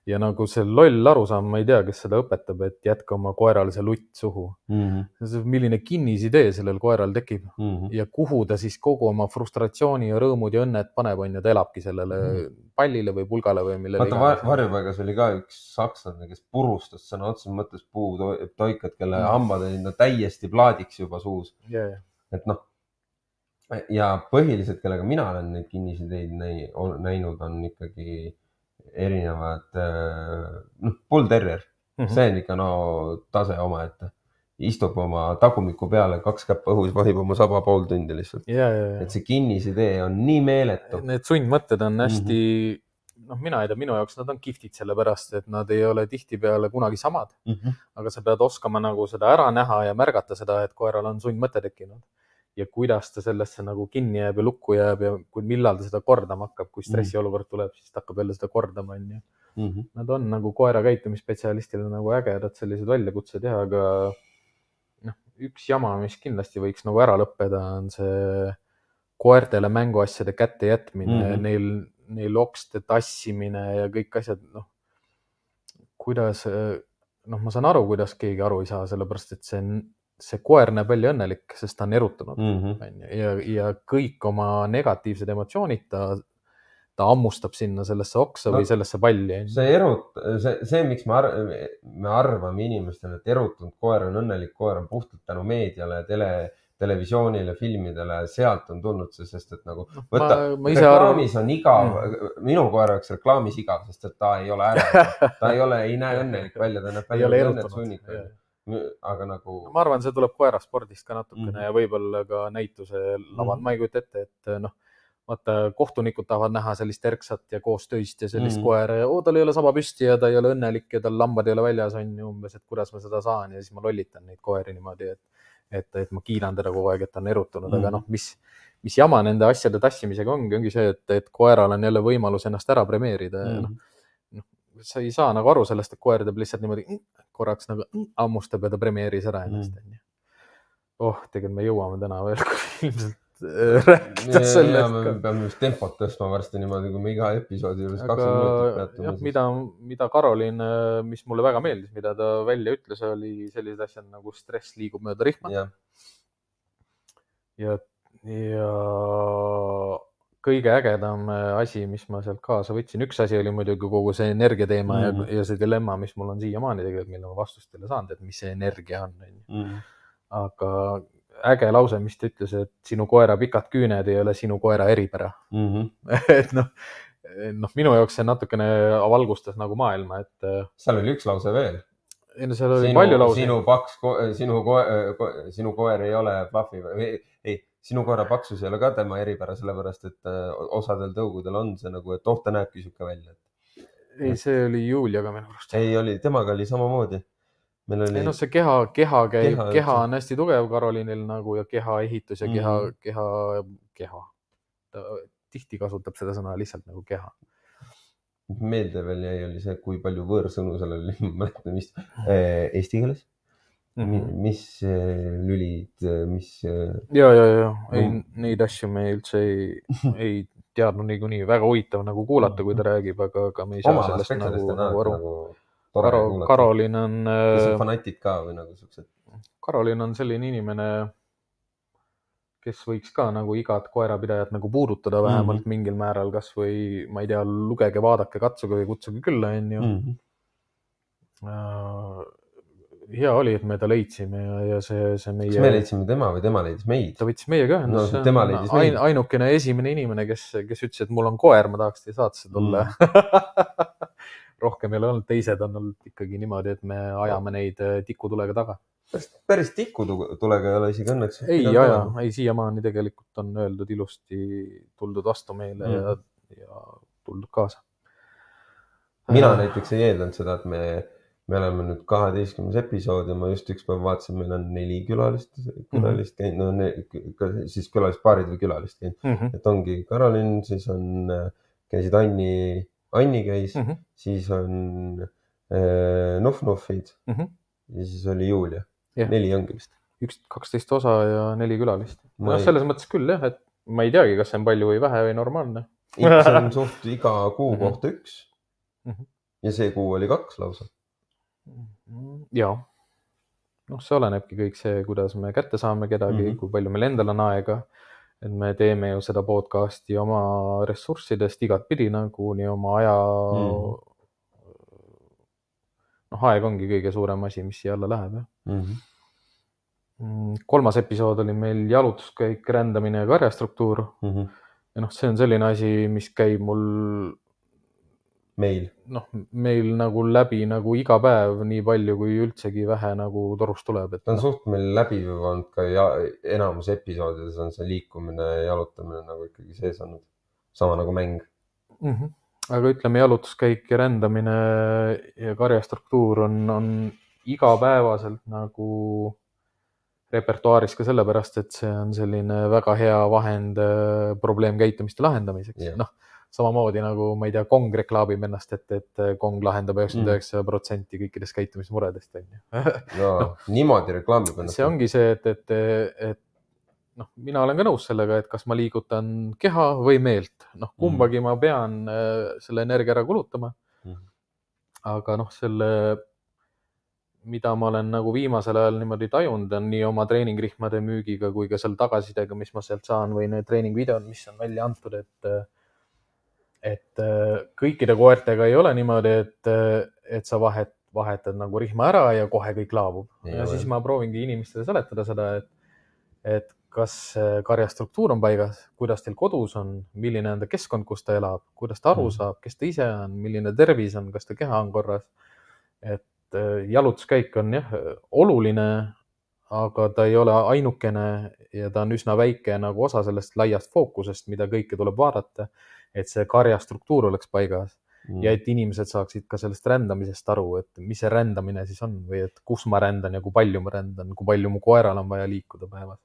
Ja nagu see loll arusaam, ma ei tea, kes seda õpetab, et jätka oma koerale see lutt suhu. mm. milline kinnisidee sellel koeral tekib -hmm. ja kuhu ta siis kogu oma frustratsiooni ja rõõmud ja õnned paneb, on ju, ta elabki sellele Mhm. pallile või pulgale või millele vaata var,, varjupaigas oli ka üks sakslane, kes purustas sõna otseses mõttes puutoikad, kelle Mm. hambad olid no täiesti plaadiks juba suus, yeah.. et noh. ja põhiliselt, kellega mina olen neid kinnisideid näi- näinud, on ikkagi erinevad, noh, bull terrier, Mhm. see on ikka no tase omaette. istub oma tagumiku peale, kaks käppa õhus, vahib oma saba pool tundi lihtsalt. et see kinnisidee on nii meeletu. need sundmõtted on hästi mm, -hmm. noh, mina ei tea, minu jaoks nad on kihvtid, sellepärast et nad ei ole tihtipeale kunagi samad, aga sa pead oskama nagu seda ära näha ja märgata seda, et koeral on sundmõte tekkinud. Ja kuidas ta sellesse nagu kinni jääb ja lukku jääb ja kui, millal ta seda kordama hakkab, kui stressiolukord tuleb, siis ta hakkab jälle seda kordama, onju. Nad on nagu koera käitumisspetsialistile nagu ägedad sellised väljakutsed ja, aga noh, üks jama, mis kindlasti võiks nagu ära lõppeda, on see koertele mänguasjade kättejätmine mm, Mhm. -hmm. neil, neil okste tassimine ja kõik asjad, noh. kuidas, noh, ma saan aru, kuidas keegi aru ei saa, sellepärast et see, see koer näeb välja õnnelik, sest ta on erutunud, Mhm. onju, ja, ja kõik oma negatiivsed emotsioonid ta, ta hammustab sinna sellesse oksa No, või sellesse palli, see erut-, see, see, miks me ar-, me arvame inimestele, et erutunud koer on õnnelik koer, on puhtalt tänu meediale, tele, televisioonile, filmidele, sealt on tulnud see, sest et nagu võta, ise arvan, reklaamis on igav mm., minu koer oleks reklaamis igav, sest et ta ei ole ärev, <laughs> ta ei ole, ei näe õnnelik välja, ta näeb välja ole nagu õnnet erutunud sunnik.. Aga nagu ma arvan, see tuleb koeraspordist ka natukene mm Mhm. -hmm. ja võib-olla ka näituse laval mm, -hmm. ma ei kujuta ette, et noh, vaata kohtunikud tahavad näha sellist erksat ja koostöist ja sellist mm Mhm. -hmm. koera ja oo, tal ei ole saba püsti ja ta ei ole õnnelik ja tal lambad ei ole väljas, on ju umbes, et kuidas ma seda saan ja siis ma lollitan neid koeri niimoodi, et et, et ma kiidan teda kogu aeg, et ta on erutunud mm, -hmm. aga Mhm. noh, mis, mis jama nende asjade tassimisega ongi, ongi see, et, et koeral on jälle võimalus ennast ära premeerida ja Mhm. noh, noh, sa ei saa nagu aru sellest, et koer teeb lihtsalt niimoodi mm, korraks nagu mm, hammustab ja ta premeeris ära ennast, Mhm. onju. oh, tegelikult me jõuame täna veel <laughs> ilmselt äh, rääkida ja, sellest me peame vist tempot tõstma varsti niimoodi, kui me iga episoodi juures kakskümmend minutit peatume mida, mida Karoliin, mis mulle väga meeldis, mida ta välja ütles, oli sellised asjad nagu stress liigub mööda rihma jah, ja, ja kõige ägedam asi, mis ma sealt kaasa võtsin, üks asi oli muidugi kogu see energia teema mm Mhm. -hmm. ja, ja see dilemma, mis mul on siiamaani tegelikult, millele ma vastust ei ole saanud, et mis see energia on, onju. Mhm. aga äge lause, mis ta ütles, et sinu koera pikad küüned ei ole sinu koera eripära. Mhm. <laughs> et noh, noh, minu jaoks see natukene valgustas nagu maailma, et äh, seal oli üks lause veel. ei no seal oli palju lauseid. sinu paks, sinu koer, sinu koer ei ole fluffy või sinu koera paksus ei ole ka tema eripära, sellepärast et äh, osadel tõugudel on see nagu, et oh, ta näebki sihuke välja. ei, see oli Juliaga minu arust. ei, oli, temaga oli samamoodi. meil oli ei noh, see keha, keha käib, Keha keha on hästi tugev Karoliinil nagu ja kehaehitus ja keha mm, -hmm. keha, keha. ta tihti kasutab seda sõna lihtsalt nagu keha. meelde veel jäi, oli see, kui palju võõrsõnu seal oli, <laughs> ma ei mäleta, mis eh, eesti keeles. -hmm. mis eh, lülid, mis eh, ja, ja, ja ei Mm., neid asju me üldse ei, ei teadnud niikuinii, väga huvitav nagu kuulata, kui ta räägib, aga, aga me ei saa oma sellest nagu, nagu aru. nagu Karo. Karoliin on kes on äh,, fanatid ka või nagu siuksed. Karoliin on selline inimene, kes võiks ka nagu igat koerapidajat nagu puudutada vähemalt mm Mhm. -hmm. mingil määral, kasvõi ma ei tea, lugege, vaadake, katsuge või kutsuge külla, onju. Hea oli, et me ta leidsime ja, ja see, see kas me meie, leidsime tema või tema leidis meid? ta võttis meiega No, ühendust tema leidis on meid. ain, ainukene esimene inimene, kes, kes ütles, et mul on koer, ma tahaks teie saatesse tulla mm. <laughs> rohkem ei ole olnud, teised on olnud ikkagi niimoodi, et me ajame neid eh, tikutulega taga. päris, päris tikutulega ei ole isegi õnneks. ei aja, ei siiamaani tegelikult on öeldud ilusti, tuldud vastu meile mm. Mm. ja, ja tuldud kaasa. mina näiteks ei eeldanud seda, et me, me oleme nüüd kaheteistkümnes episood ja ma just üks päev vaatasin, meil on neli külalist, külalist käinud, no ne, siis külalispaarid või külalist käinud, Mm -hmm. et ongi Karolin, siis on, käisid Anni, Anni käis mm, Mm -hmm. siis on Nuf-Nufid mm. -hmm. ja siis oli Julia Jah. neli ongi vist. üks, kaksteist osa ja neli külalist. Ei- selles mõttes küll jah, et ma ei teagi, kas see on palju või vähe või normaalne. see on <laughs> suht iga kuu Mhm. kohta üks Mhm. ja see kuu oli kaks lausa. ja, noh, see olenebki kõik see, kuidas me kätte saame kedagi mm. -hmm. kui palju meil endal on aega. et me teeme ju seda podcast'i oma ressurssidest igatpidi nagu nii oma aja mm. Mhm. noh, aeg ongi kõige suurem asi, mis siia alla läheb jah. Mhm. Mm, kolmas episood oli meil jalutuskäik, rändamine ja karjastruktuur Mhm. ja noh, see on selline asi, mis käib mul meil. noh, meil nagu läbi nagu iga päev nii palju, kui üldsegi vähe nagu torust tuleb, et ta on noh, suht meil läbiv olnud ka ja enamus episoodides on see liikumine ja jalutamine nagu ikkagi sees olnud. sama nagu mäng. mm. -hmm. aga ütleme, jalutuskäik ja rändamine ja karjastruktuur on, on igapäevaselt nagu repertuaaris ka sellepärast, et see on selline väga hea vahend äh, probleemkäitumiste lahendamiseks noh, samamoodi nagu ma ei tea, Kong reklaamib ennast, et, et Kong lahendab üheksakümmend üheksa protsenti kõikidest käitumismuredest, onju. no niimoodi reklaamib ennast. see ongi see, et, et, et noh, mina olen ka nõus sellega, et kas ma liigutan keha või meelt, noh, kumbagi ma pean äh, selle energia ära kulutama. Mhm. aga noh, selle, mida ma olen nagu viimasel ajal niimoodi tajunud, on nii oma treeningrihmade müügiga kui ka selle tagasisidega, mis ma sealt saan või need treeningvideod, mis on välja antud, et et äh, kõikide koertega ei ole niimoodi, et, et sa vahet, vahetad nagu rihma ära ja kohe kõik laabub. Ja ole. siis ma proovingi inimestele seletada seda, et, et kas äh, karja struktuur on paigas, kuidas teil kodus on, milline on ta keskkond, kus ta elab, kuidas ta aru Mhm. saab, kes ta ise on, milline tervis on, kas ta keha on korras. et äh, jalutuskäik on jah oluline, aga ta ei ole ainukene ja ta on üsna väike nagu osa sellest laiast fookusest, mida kõike tuleb vaadata. Et see karja struktuur oleks paigas Mhm. ja et inimesed saaksid ka sellest rändamisest aru, et mis see rändamine siis on või et kus ma rändan ja kui palju ma rändan, kui palju mu koeral on vaja liikuda päevas.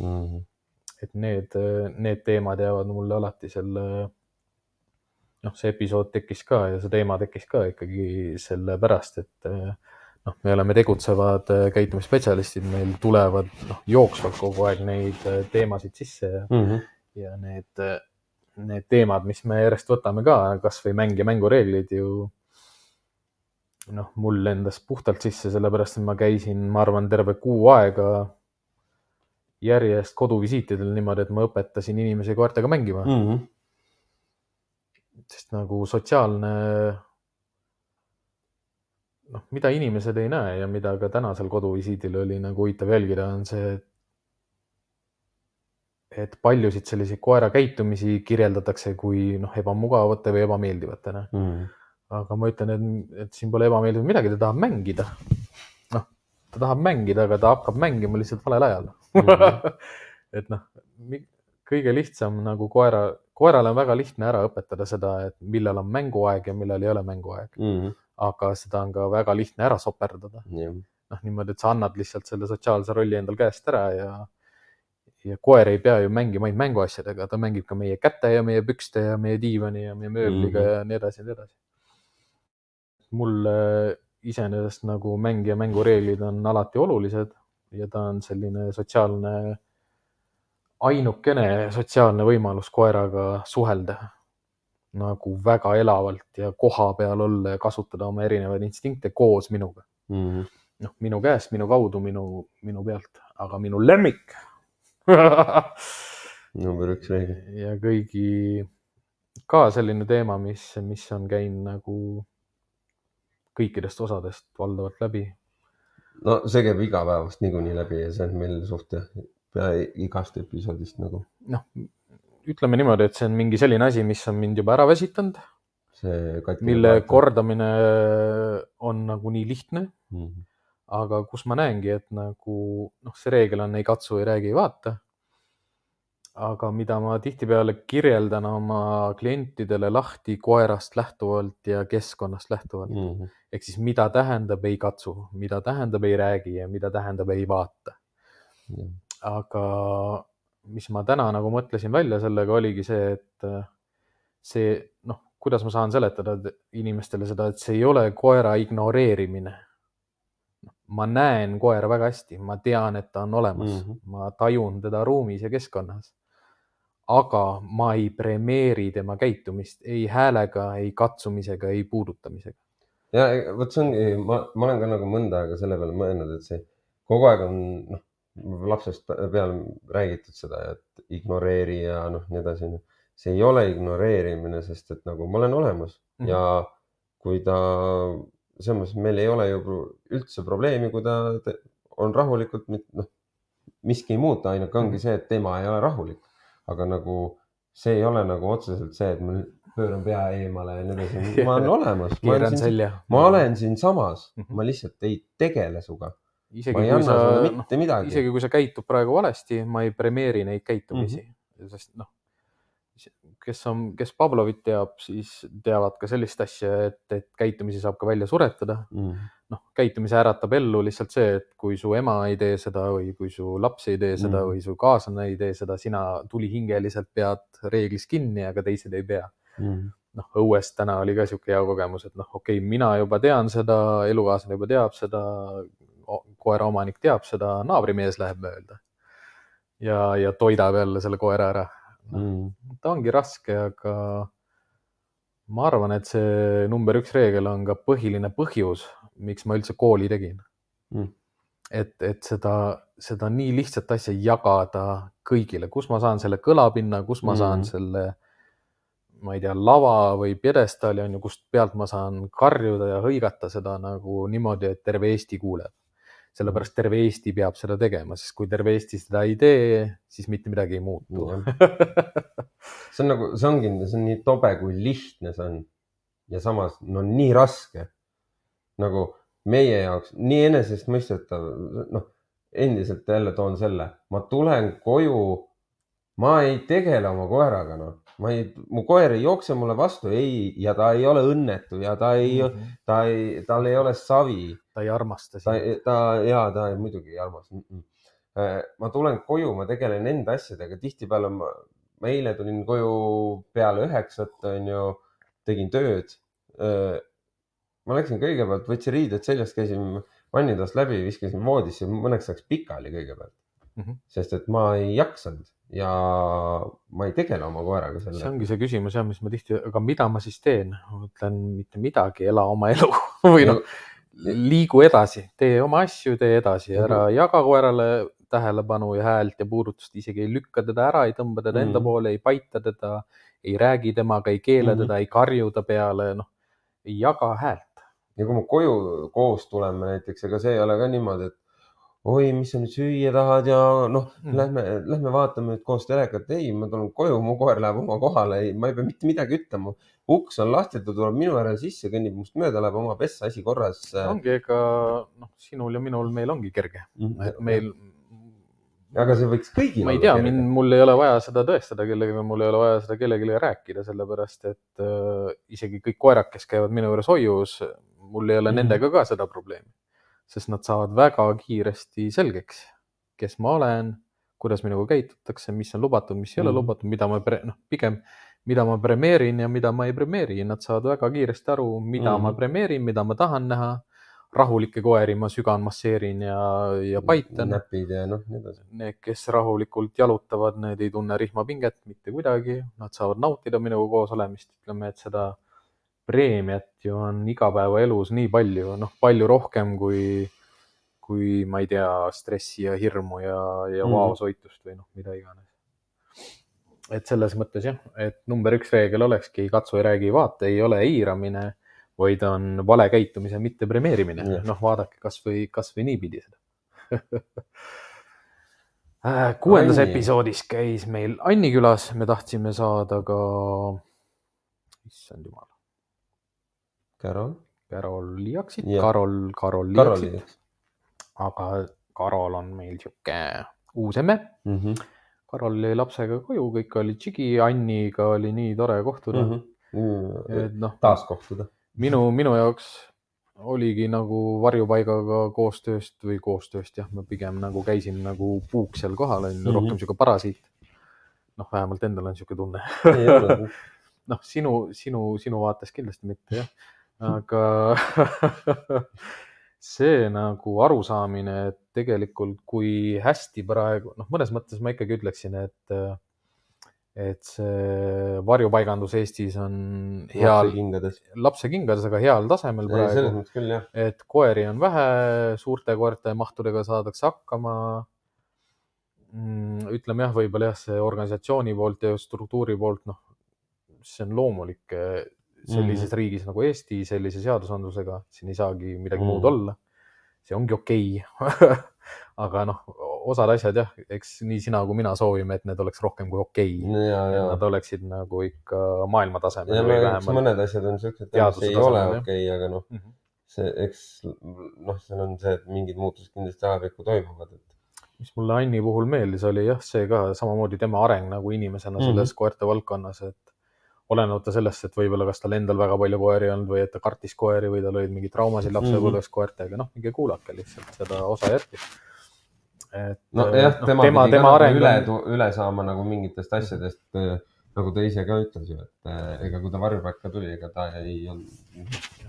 Mhm. et need, need teemad jäävad mulle alati selle, noh, see episood tekkis ka ja see teema tekkis ka ikkagi sellepärast, et noh, me oleme tegutsevad käitumisspetsialistid, meil tulevad noh, jooksvalt kogu aeg neid teemasid sisse ja Mhm. ja need, need teemad, mis me järjest võtame ka, kasvõi mäng ja mängureeglid ju noh, mul lendas puhtalt sisse, sellepärast et ma käisin, ma arvan, terve kuu aega järjest koduvisiitidel niimoodi, et ma õpetasin inimesi koertega mängima mm., Mhm. sest nagu sotsiaalne noh, mida inimesed ei näe ja mida ka tänasel koduvisiidil oli nagu huvitav jälgida, on see, et paljusid selliseid koera käitumisi kirjeldatakse kui noh, ebamugavate või ebameeldivatena. Mhm. aga ma ütlen, et, et siin pole ebameeldiv midagi, ta tahab mängida. noh, ta tahab mängida, aga ta hakkab mängima lihtsalt valel ajal Mhm. <laughs> et noh, kõige lihtsam nagu koera, koerale on väga lihtne ära õpetada seda, et millal on mänguaeg ja millal ei ole mänguaeg, Mhm. aga seda on ka väga lihtne ära soperdada. jah, noh, niimoodi, et sa annad lihtsalt selle sotsiaalse rolli endal käest ära ja ja koer ei pea ju mängima ainult mänguasjadega, ta mängib ka meie käte ja meie pükste ja meie diivani ja meie mööbliga Mhm. ja nii edasi ja nii edasi. mulle iseenesest nagu mäng ja mängureeglid on alati olulised ja ta on selline sotsiaalne, ainukene sotsiaalne võimalus koeraga suhelda nagu väga elavalt ja koha peal olla ja kasutada oma erinevaid instinkte koos minuga Mhm. noh, minu käest, minu kaudu, minu, minu pealt, aga minu lemmik <laughs> number üks reegel. ja kõigi ka selline teema, mis, mis on käinud nagu kõikidest osadest valdavalt läbi. no see käib igapäevast niikuinii läbi ja see on meil suht pea igast episoodist nagu noh, ütleme niimoodi, et see on mingi selline asi, mis on mind juba ära väsitanud, mille. kordamine on nagu nii lihtne, Mhm. Aga kus ma näengi, et nagu noh, see reegel on ei katsu, ei räägi, ei vaata. aga mida ma tihtipeale kirjeldan oma klientidele lahti koerast lähtuvalt ja keskkonnast lähtuvalt Mhm. ehk siis mida tähendab ei katsu, mida tähendab ei räägi ja mida tähendab ei vaata. aga mis ma täna nagu mõtlesin välja sellega oligi see, et äh, see noh, kuidas ma saan seletada inimestele seda, et see ei ole koera ignoreerimine. Ma näen koera väga hästi, ma tean, et ta on olemas mm. -hmm. ma tajun teda ruumis ja keskkonnas. aga ma ei premeeri tema käitumist ei häälega, ei katsumisega, ei puudutamisega. ja e- vot see ongi, ma, ma olen ka nagu mõnda aega selle peale mõelnud, et see kogu aeg on noh, lapsest pe- peale räägitud seda, et ignoreeri ja noh, nii edasi. see ei ole ignoreerimine, sest et nagu ma olen olemas mm. -hmm. ja kui ta, selles mõttes meil ei ole ju üldse probleemi, kui ta on rahulikult, noh, miski ei muutu, ainuke ongi Mhm. see, et tema ei ole rahulik. aga nagu see ei ole nagu otseselt see, et ma pööran pea eemale ja nii edasi, <laughs> ma olen olemas. keeran selja. ma olen siinsamas Mhm. ma lihtsalt ei tegele sinuga, isegi ma kui sa noh, isegi kui sa käitud praegu valesti, ma ei premeeri neid käitumisi mm, -hmm. sest noh, kes on, kes Pavlovit teab, siis teavad ka sellist asja, et, et käitumisi saab ka välja suretada. Mm. noh, käitumise äratab ellu lihtsalt see, et kui su ema ei tee seda või kui su laps ei tee seda Mhm. või su kaaslane ei tee seda, sina tulihingeliselt pead reeglist kinni, aga teised ei pea. Mm. noh, õues täna oli ka sihuke hea kogemus, et noh, okei okay,, mina juba tean seda, elukaaslane juba teab seda, koeraomanik teab seda, naabrimees läheb mööda. ja, ja toidab jälle selle koera ära. Mm. ta ongi raske, aga ma arvan, et see number üks reegel on ka põhiline põhjus, miks ma üldse kooli tegin Mm. et, et seda, seda nii lihtsat asja jagada kõigile, kus ma saan selle kõlapinna, kus ma saan Mhm. selle, ma ei tea, lava või pjedestaali on ju, kust pealt ma saan karjuda ja hõigata seda nagu niimoodi, et terve Eesti kuuleb. Sellepärast terve Eesti peab seda tegema, sest kui terve Eesti seda ei tee, siis mitte midagi ei muutu. see on nagu, see ongi, see on nii tobe, kui lihtne see on. ja samas no nii raske. nagu meie jaoks nii enesestmõistetav, noh endiselt jälle toon selle, ma tulen koju, ma ei tegele oma koeraga, noh, ma ei, mu koer ei jookse mulle vastu, ei, ja ta ei ole õnnetu ja ta ei, ta ei, tal ei ole savi ta ei armasta ta sind., ta ja ta muidugi ei armasta mm. -mm. ma tulen koju, ma tegelen enda asjadega, tihtipeale ma, ma eile tulin koju peale üheksat, onju, tegin tööd. ma läksin kõigepealt, võtsin riided seljas, käisin vannitoast läbi, viskasin voodisse, mõneks ajaks pikali kõigepealt mm. -hmm. sest et ma ei jaksanud ja ma ei tegele oma koeraga see selle. ongi see küsimus jah, mis ma tihti, aga mida ma siis teen? ma ütlen mitte midagi, ela oma elu <laughs> või noh, liigu edasi, tee oma asju, tee edasi, ära jaga koerale tähelepanu ja häält ja puudutust, isegi ei lükka teda ära, ei tõmba teda enda Mhm. poole, ei paita teda, ei räägi temaga, ei keele Mhm. teda, ei karju ta peale, noh, ei jaga häält. ja kui me koju koos tuleme näiteks, ega see ei ole ka niimoodi, et oi, mis sa nüüd süüa tahad ja noh mm., Mhm. lähme, lähme vaatame nüüd koos telekat. ei, ma tulen koju, mu koer läheb oma kohale, ei, ma ei pea mitte midagi ütlema. uks on lahti, ta tuleb minu järel sisse, kõnnib must mööda, läheb oma pessa, asi korras. ongi, ega noh, sinul ja minul, meil ongi kerge, et meil, aga see võiks kõigil ma ei tea, mind, mul ei ole vaja seda tõestada kellelegi, mul ei ole vaja seda kellelegi rääkida, sellepärast et äh, isegi kõik koerad, kes käivad minu juures hoius, mul ei ole mm. -hmm. nendega ka seda probleemi. Sest nad saavad väga kiiresti selgeks, kes ma olen, kuidas minuga käitutakse, mis on lubatud, mis ei ole Mhm. lubatud, mida ma, noh, pigem, mida ma premeerin ja mida ma ei premeeri, nad saavad väga kiiresti aru, mida mm -hmm. ma Mhm. premeerin, mida ma tahan näha. rahulikke koeri ma sügan, masseerin ja, ja paitan näpid ja noh, nii edasi. need, kes rahulikult jalutavad, need ei tunne rihmapinget mitte kuidagi, nad saavad nautida minuga koos olemist, ütleme, et seda preemiat ju on igapäevaelus nii palju, noh, palju rohkem kui, kui ma ei tea, stressi ja hirmu ja, ja Mhm. vaosoitust või noh, mida iganes. et selles mõttes jah, et number üks reegel olekski katsu, räägi, vaata, ei ole eiramine, vaid on vale käitumise mitte premeerimine Jah.. noh, vaadake kasvõi, kasvõi niipidi seda. <laughs> Äh, kuuendas Anni. episoodis käis meil Anni külas, me tahtsime saada ka, issand jumal, Carol, Carol Liaksit, Karol Karoli Liaksit,. aga Karol on meil sihuke uus emme. mm. -hmm. Karol jäi lapsega koju, kõik oli tšigi, Anniga oli nii tore kohtuda mm. Mm -hmm. -hmm. et noh, taas kohtuda. minu, minu jaoks oligi nagu varjupaigaga koostööst või koostööst jah, ma pigem nagu käisin nagu puuk seal kohal, on ju, Mhm. rohkem sihuke parasiit. noh, vähemalt endal on sihuke tunne. <laughs> noh, sinu, sinu, sinu vaates kindlasti mitte jah, aga <laughs> see nagu arusaamine, et tegelikult kui hästi praegu, noh, mõnes mõttes ma ikkagi ütleksin, et et see varjupaigandus Eestis on heal, kingades. lapsekingades, aga heal tasemel praegu. et koeri on vähe, suurte koerte mahtudega saadakse hakkama. ütleme jah, võib-olla jah, see organisatsiooni poolt ja struktuuri poolt, noh, see on loomulik sellises Mhm. riigis nagu Eesti sellise seadusandlusega, siin ei saagi midagi Mhm. muud olla. see ongi okei okay. <laughs> aga noh, osad asjad jah, eks nii sina kui mina soovime, et need oleks rohkem kui okei okay.. Nad oleksid nagu ikka maailma tasemel mõned asjad on siuksed, mis ei ole okei okay,, aga noh, Mhm. see, eks noh, seal on see, et mingid muutused kindlasti ajapikku toimuvad, et mis mulle Anni puhul meeldis, oli jah, see ka samamoodi tema areng nagu inimesena selles mm -hmm. koerte valdkonnas, et olenemata sellest, et võib-olla kas tal endal väga palju koeri ei olnud või et ta kartis koeri või tal olid mingeid traumasid lapsepõlves koertega, noh, minge kuulake lihtsalt seda osa järgi. et nojah, tema, tema, pidi tema ka areng nagu üle on,, üle saama nagu mingitest asjadest, nagu ta ise ka ütles ju, et eh, ega kui ta varjupaika tuli, ega ta ei olnud,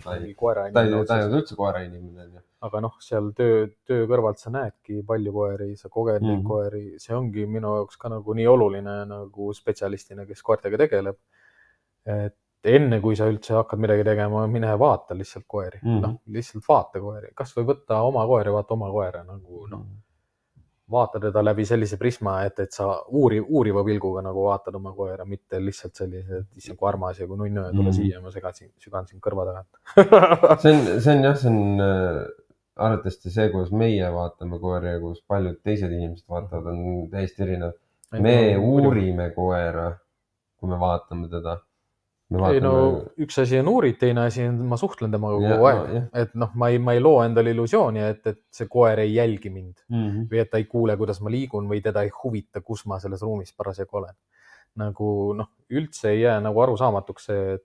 ta ei, ta ei, olnud üldse koerainimene onju. aga noh, seal töö, töö kõrvalt sa näedki palju koeri, sa koged neid Mhm. koeri, see ongi minu jaoks ka nagu nii oluline nagu spetsialistina, kes koertega tegeleb. Et enne, kui sa üldse hakkad midagi tegema, mine vaata lihtsalt koeri mm, Mhm. -hmm. noh, lihtsalt vaata koeri, kasvõi võtta oma koer ja vaata oma koera nagu noh, vaata teda läbi sellise prisma, et, et sa uuri, uuriva pilguga nagu vaatad oma koera, mitte lihtsalt sellise, et issand kui armas ja kui nunnu ja tule mm Mhm. -hmm. siia, ma segasin, sügan sind kõrva tagant <laughs> see on, see on jah, see on äh, arvatavasti see, kuidas meie vaatame koeri ja kuidas paljud teised inimesed vaatavad, on täiesti erinev. me uurime koera, kui me vaatame teda. Ei no vaatame. üks asi on uurid, teine asi on, ma suhtlen temaga kogu aeg no, et noh, ma ei, ma ei loo endale illusiooni, et, et see koer ei jälgi mind Mhm. või et ta ei kuule, kuidas ma liigun või teda ei huvita, kus ma selles ruumis parasjagu olen. nagu noh, üldse ei jää nagu arusaamatuks see, et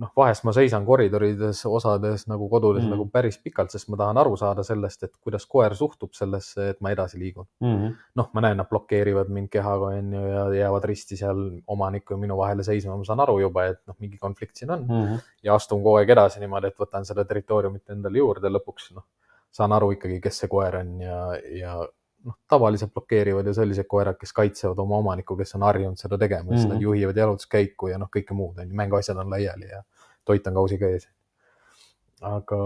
noh, vahest ma seisan koridorides osades nagu kodudes mm. nagu päris pikalt, sest ma tahan aru saada sellest, et kuidas koer suhtub sellesse, et ma edasi liigun. Mhm. noh, ma näen, nad blokeerivad mind kehaga onju ja jäävad risti seal omaniku ja minu vahele seisma, ma saan aru juba, et noh, mingi konflikt siin on Mhm. ja astun kogu aeg edasi niimoodi, et võtan seda territooriumit endale juurde, lõpuks noh, saan aru ikkagi, kes see koer on ja, ja noh, tavaliselt blokeerivad ju sellised koerad, kes kaitsevad oma omanikku, kes on harjunud seda tegema, siis mm Mhm. -hmm. nad juhivad jalutuskäiku ja noh, kõike muud on ju, mänguasjad on laiali ja toit on kausiga ees. aga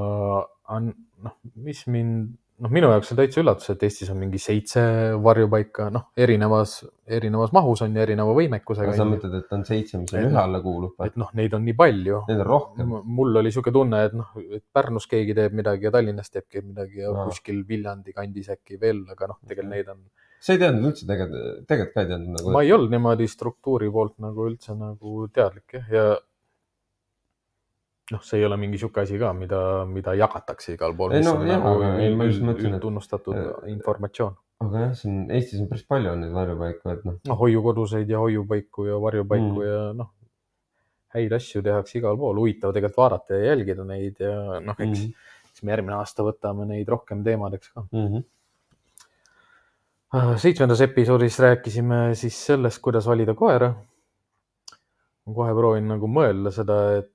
on noh, mis mind, noh, minu jaoks on täitsa üllatus, et Eestis on mingi seitse varjupaika, noh, erinevas, erinevas mahus on ju, erineva võimekusega sa mõtled, et on seitse, mis on Et- ühe alla kuulub või? et noh, neid on nii palju Neid on rohkem. Mul oli sihuke tunne, et noh, et Pärnus keegi teeb midagi ja Tallinnas teeb keegi midagi ja Aa. kuskil Viljandi kandis äkki veel, aga noh, tegelikult neid on, sa ei teadnud üldse tegelikult, tegelikult ka ei teadnud nagu. ma ei olnud niimoodi struktuuri poolt nagu üldse nagu teadlik jah, ja noh, see ei ole mingi sihuke asi ka, mida, mida jagatakse igal pool. Ei no jah, aga ei, ma just mõtlesin, et- tunnustatud äh, informatsioon. aga jah, siin Eestis on päris palju on neid varjupaiku, et noh, noh, hoiukoduseid ja hoiupaiku ja varjupaiku Mm. mm. ja noh, häid asju tehakse igal pool, huvitav tegelikult vaadata ja jälgida neid ja noh, eks Mhm. siis me järgmine aasta võtame neid rohkem teemadeks ka. Mhm. seitsmendas episoodis rääkisime siis sellest, kuidas valida koera. ma kohe proovin nagu mõelda seda, et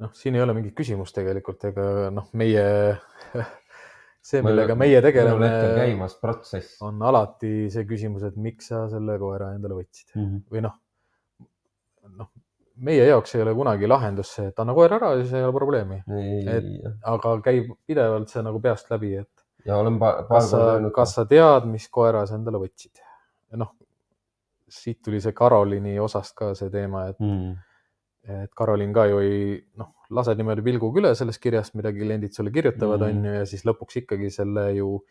noh, siin ei ole mingit küsimust tegelikult, ega noh, meie, <laughs> see, millega meie tegeleme, käimas protsess. on alati see küsimus, et miks sa selle koera endale võtsid või noh, noh, meie jaoks ei ole kunagi lahendus see, et anna koer ära ja siis ei ole probleemi, aga käib pidevalt see nagu peast läbi, et ja olen kas sa kas sa tead, mis koera sa endale võtsid? noh, siit tuli see Karoliini osast ka see teema, et, mm.. Et Karoliin ka ju ei, noh, lased niimoodi pilguga üle sellest kirjast, mida kliendid sulle kirjutavad, Mhm. on ju, ja siis lõpuks ikkagi selle ju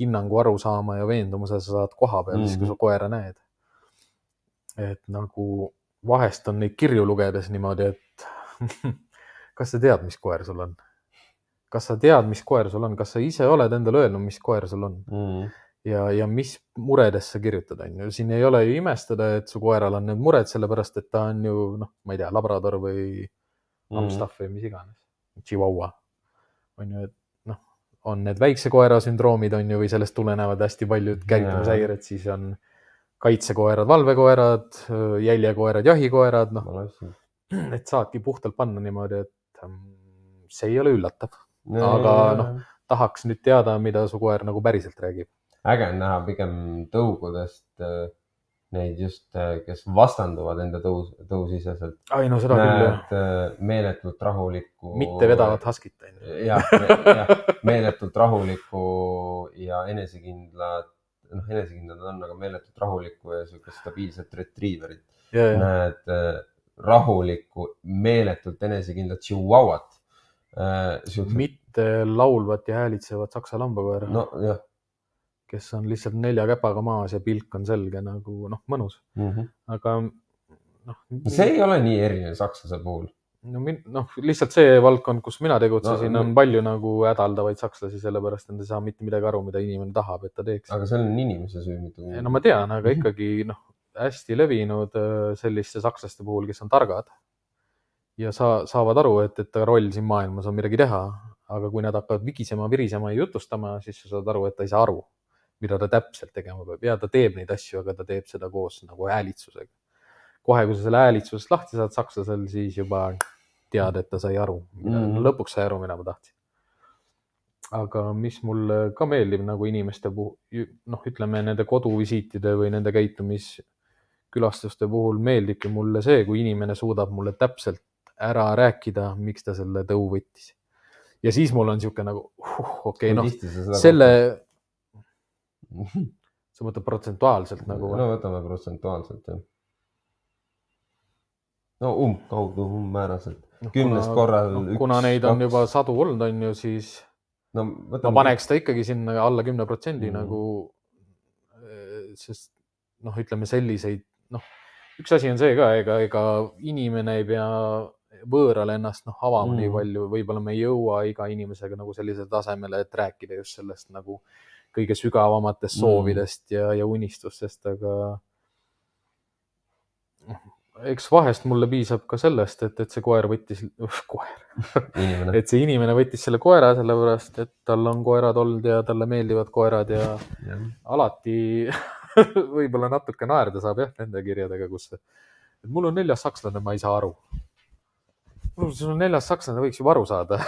hinnangu aru saama ja veendumuse sa saad koha peal mm, -hmm. siis kui Mhm. sa koera näed. et nagu vahest on neid kirju lugedes niimoodi, et <laughs> kas sa tead, mis koer sul on? kas sa tead, mis koer sul on, kas sa ise oled endale öelnud, mis koer sul on? Mm. ja, ja mis muredest sa kirjutad, on ju, siin ei ole ju imestada, et su koeral on need mured, sellepärast et ta on ju noh, ma ei tea, labrador või Mm. Amstaff või mis iganes, Chihuahua. on ju, et noh, on need väikse koera sündroomid on ju, või sellest tulenevad hästi paljud käitumishäired, siis on kaitsekoerad, valvekoerad, jäljekoerad, jahikoerad, noh, et saadki puhtalt panna niimoodi, et mm, see ei ole üllatav. Aga noh. tahaks nüüd teada, mida su koer nagu päriselt räägib. Äge on näha pigem tõugudest äh, neid just, kes vastanduvad enda tõus, tõusiseselt. ai no seda küll jah, äh, meeletult rahulikku. mitte vedavat haskit on ju. jah, meeletult rahulikku ja enesekindlat, noh, enesekindlad on, aga meeletult rahulikku ja siukest stabiilset retriiverit. näed äh, rahulikku, meeletult enesekindlat chihuahuat. mitte laulvat ja häälitsevat saksa lambakoera no., nojah kes on lihtsalt nelja käpaga maas ja pilk on selge nagu noh, mõnus, mm. -hmm. aga noh. see ei ole nii erinev sakslase puhul. no min-, noh, lihtsalt see valdkond, kus mina tegutsesin No, no,, on palju nagu hädaldavaid sakslasi, sellepärast nad ei saa mitte midagi aru, mida inimene tahab, et ta teeks. aga see on inimese süü, mitte no ma tean, aga ikkagi noh, hästi levinud äh, selliste sakslaste puhul, kes on targad ja sa-, saavad aru, et, et roll siin maailmas on midagi teha, aga kui nad hakkavad vigisema, virisema ja jutustama, siis sa saad aru, et ta ei saa aru, mida ta täpselt tegema peab ja ta teeb neid asju, aga ta teeb seda koos nagu häälitsusega. kohe, kui sa selle häälitsusest lahti saad sakslasel, siis juba tead, et ta sai aru mm, -hmm. Lõpuks sai aru, mida ma tahtsin. aga mis mulle ka meeldib nagu inimeste puhul, noh, ütleme nende koduvisiitide või nende käitumiskülastuste puhul meeldibki mulle see, kui inimene suudab mulle täpselt ära rääkida, miks ta selle tõu võttis. ja siis mul on niisugune nagu uh, okei okay,, noh, selle, sa mõtled protsentuaalselt nagu no võtame protsentuaalselt jah. no umbkaudu, umbmääraselt. noh, kümnest korral üks, kuna neid on kaks. juba sadu olnud, on ju, siis no ma võtame. paneks ta ikkagi sinna alla kümne protsendi Mhm. nagu, sest noh, ütleme selliseid, noh, üks asi on see ka, ega, ega inimene ei pea võõrale ennast noh avama mm. nii Mhm. palju, võib-olla me ei jõua iga inimesega nagu sellisele tasemele, et rääkida just sellest nagu kõige sügavamatest soovidest ja, ja unistustest, aga noh, eks vahest mulle piisab ka sellest, et, et see koer võttis, <laughs> koer, et see inimene võttis selle koera sellepärast, et tal on koerad olnud ja talle meeldivad koerad ja alati <laughs> võib-olla natuke naerda saab jah nende kirjadega, kus, mul on neljas sakslane, ma ei saa aru. Sul on neljas sakslane, võiks juba aru saada.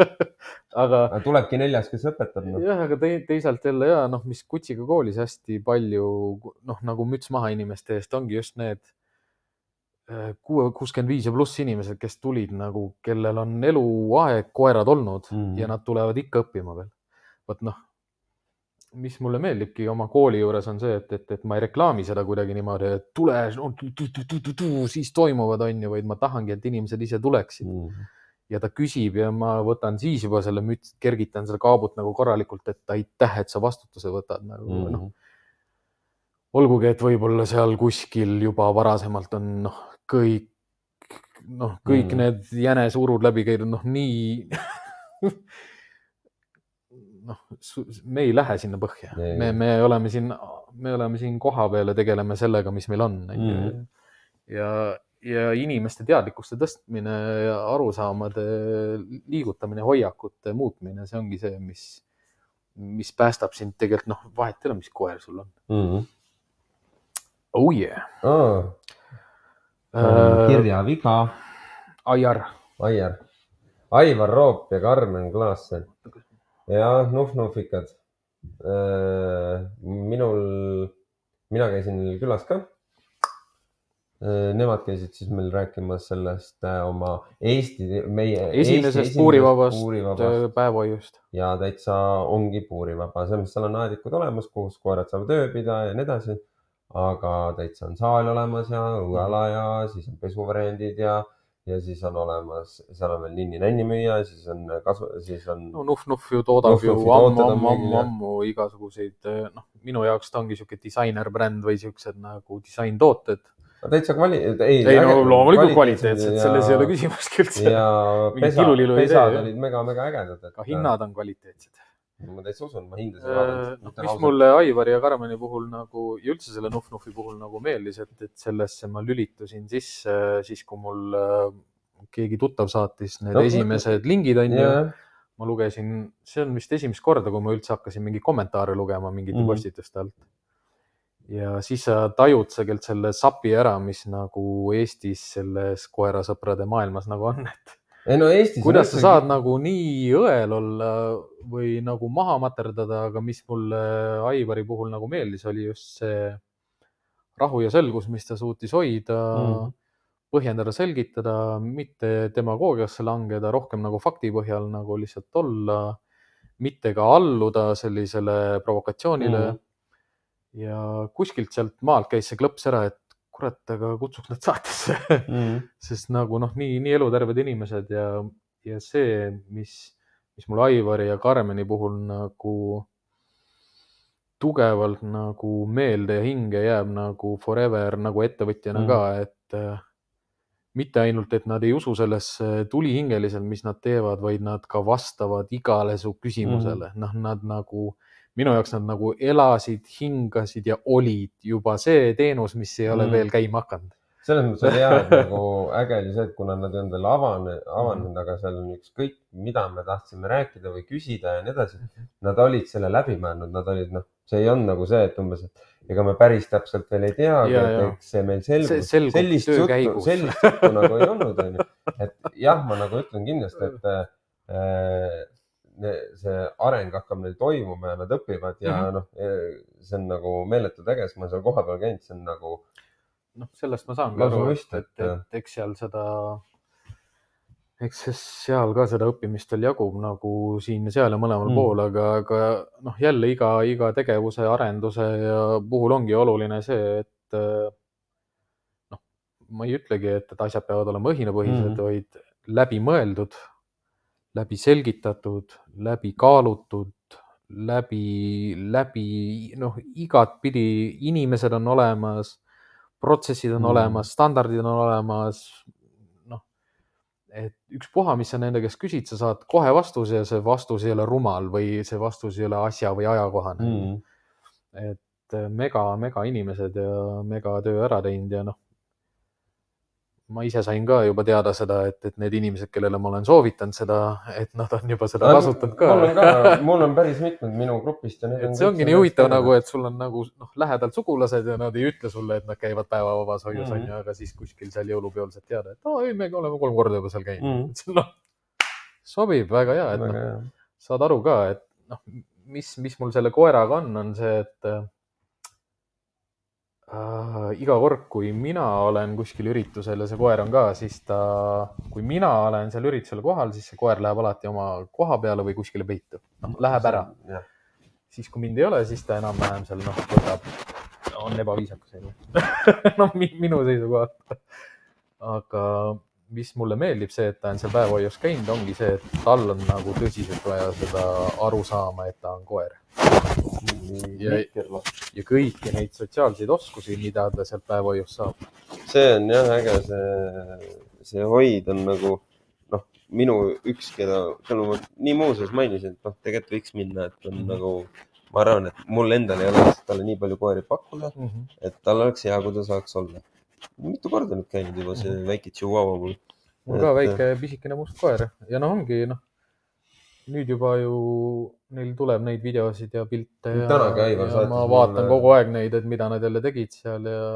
<laughs> aga tulebki neljas, kes õpetab no.. jah, aga te, teisalt jälle ja noh, mis kutsiga koolis hästi palju noh, nagu müts maha inimeste eest ongi just need äh, kuue, kuuskümmend viis ja pluss inimesed, kes tulid nagu, kellel on eluaeg koerad olnud mm. ja nad tulevad ikka õppima veel. vot noh, mis mulle meeldibki oma kooli juures on see, et, et, et ma ei reklaami seda kuidagi niimoodi, et tule no,, siis toimuvad, on ju, vaid ma tahangi, et inimesed ise tuleksid Mm. ja ta küsib ja ma võtan siis juba selle müts, kergitan seda kaabut nagu korralikult, et aitäh, et sa vastutuse võtad nagu mm. noh, Mm. olgugi, et võib-olla seal kuskil juba varasemalt on noh, kõik noh, kõik mm. need jänesurud läbi käidud, noh nii <laughs> noh, me ei lähe sinna põhja, me, me oleme siin, me oleme siin kohapeal ja tegeleme sellega, mis meil on Mhm. ja, ja inimeste teadlikkuste tõstmine ja arusaamade liigutamine, hoiakute muutmine, see ongi see, mis, mis päästab sind tegelikult noh, vahet ei ole, mis koer sul on. Mm. Oh yeah Oh, äh,. kirjaviga, Aiar, Aiar, Aivar Roop ja Karmen Klaassen ja Nuhv-Nuhvikad. minul, mina käisin neil külas ka. Nemad käisid siis meil rääkimas sellest äh, oma Eesti, meie. esimesest puurivabast puurivabast päevahoiust. ja täitsa ongi puurivaba, selles mõttes seal on aedikud olemas, kus koerad saavad ööbida ja nii edasi. aga täitsa on saal olemas ja õueala ja siis on pesuvariandid ja, ja siis on olemas, seal on veel ninni-nänni müüa, siis on kasu, siis on no Nuhv Nuhv ju toodab Nuhv ju ammu, ammu, ammu, ammu igasuguseid, noh, minu jaoks ta ongi sihuke disainerbränd või siuksed nagu disaintooted. täitsa kvali-, ei. ei no loomulikult kvaliteetsed, selles ei ole küsimustki üldse. ja <laughs> pesa, pesad olid mega-mega ägedad. ka hinnad on kvaliteetsed. Ma täitsa usun, ma hindasin noh, mis mulle Aivari ja Karmeni puhul nagu ja üldse selle Nuhv Nuhvi puhul nagu meeldis, et, et sellesse ma lülitusin sisse siis, kui mul äh, keegi tuttav saatis need No, esimesed lingid onju. jah, ma lugesin, see on vist esimest korda, kui ma üldse hakkasin mingeid kommentaare lugema mingite mm. -hmm. postituste alt. ja siis sa tajud tegelikult selle sapi ära, mis nagu Eestis selles koerasõprade maailmas nagu on, et ei no Eestis. kuidas sa saad nagu nii õel olla või nagu maha materdada, aga mis mulle Aivari puhul nagu meeldis, oli just see rahu ja selgus, mis ta suutis hoida mm., põhjendada, selgitada, mitte demagoogiasse langeda, rohkem nagu fakti põhjal nagu lihtsalt olla, mitte ka alluda sellisele provokatsioonile mm.. ja kuskilt sealt maalt käis see klõps ära, et kurat, aga kutsuks nad saatesse mm. <laughs> sest nagu noh, nii, nii eluterved inimesed ja, ja see, mis, mis mul Aivari ja Karmeni puhul nagu tugevalt nagu meelde ja hinge jääb nagu forever nagu ettevõtjana mm. ka, et äh, mitte ainult, et nad ei usu sellesse tulihingeliselt, mis nad teevad, vaid nad ka vastavad igale su küsimusele mm., noh, nad nagu äh, minu jaoks nad nagu elasid, hingasid ja olid juba see teenus, mis ei ole mm. veel käima hakanud. selles mõttes oli hea, et <laughs> nagu äge oli see, et kuna nad ei olnud veel avanenud, avanenud mm., aga seal on ükskõik, mida me tahtsime rääkida või küsida ja nii edasi. Nad olid selle läbi mõelnud, nad olid noh, see ei olnud nagu see, et umbes, et ega me päris täpselt veel ei et eks see meil selgus. sellist juttu, sellist juttu nagu ei olnud, onju. et jah, ma nagu ütlen kindlasti, et <laughs> äh, see areng hakkab neil toimuma ja nad õpivad ja mm -hmm. noh, e, see on nagu meeletult äge, sest ma seal kohapeal käinud, see on nagu. noh, sellest ma saan ka aru, et, et, et eks seal seda, eks seal ka seda õppimist veel jagub nagu siin-seal ja mõlemal mm. pool, aga, aga noh, jälle iga, iga tegevuse arenduse ja puhul ongi oluline see, et noh, ma ei ütlegi, et, et asjad peavad olema õhinapõhised mm., vaid läbimõeldud läbi selgitatud, läbi kaalutud, läbi, läbi noh, igatpidi inimesed on olemas, protsessid on mm. olemas, standardid on olemas. noh, et ükspuha, mis sa nende käest küsid, sa saad kohe vastuse ja see vastus ei ole rumal või see vastus ei ole asja või ajakohane mm.. et mega, mega inimesed ja mega töö ära teinud ja noh, ma ise sain ka juba teada seda, et, et need inimesed, kellele ma olen soovitanud seda, et nad on juba seda kasutanud ka. mul on ka, mul on päris mitmed minu grupist ja on. see ongi nii huvitav nagu, et sul on nagu noh, lähedalt sugulased ja nad ei ütle sulle, et nad käivad päevavabas hoius mm -hmm. onju, aga siis kuskil seal jõulupeol saad teada, et aa ei, me oleme kolm korda juba seal käinud mm. -hmm. noh, sobib väga hea, et noh, saad aru ka, et noh, mis, mis mul selle koeraga on, on see, et äh, iga kord, kui mina olen kuskil üritusel ja see koer on ka, siis ta, kui mina olen seal üritusel kohal, siis see koer läheb alati oma koha peale või kuskile peitu. noh, läheb ära. siis, kui mind ei ole, siis ta enam-vähem seal noh, võtab, on ebaviisakas onju <laughs> noh, minu seisukohalt. aga mis mulle meeldib, see, et ta on seal päevahoius käinud, ongi see, et tal on nagu tõsiselt vaja seda aru saama, et ta on koer. ja, ja kõiki neid sotsiaalseid oskusi, mida ta sealt päevahoiust saab. see on jah äge, see, see hoid on nagu noh, minu üks, keda, keda ma nii muuseas mainisin, et noh, tegelikult võiks minna, et on nagu ma arvan, et mul endal ei ole talle nii palju koeri pakkuda mm, -hmm. et tal oleks hea, kui ta saaks olla mitu korda nüüd käinud juba see mhm. väike Chihuahua mul. mul ka väike pisikene must koer ja noh, ongi noh, nüüd juba ju neil tuleb neid videosid ja pilte ja, ja ma vaatan mulle... kogu aeg neid, et mida nad jälle tegid seal ja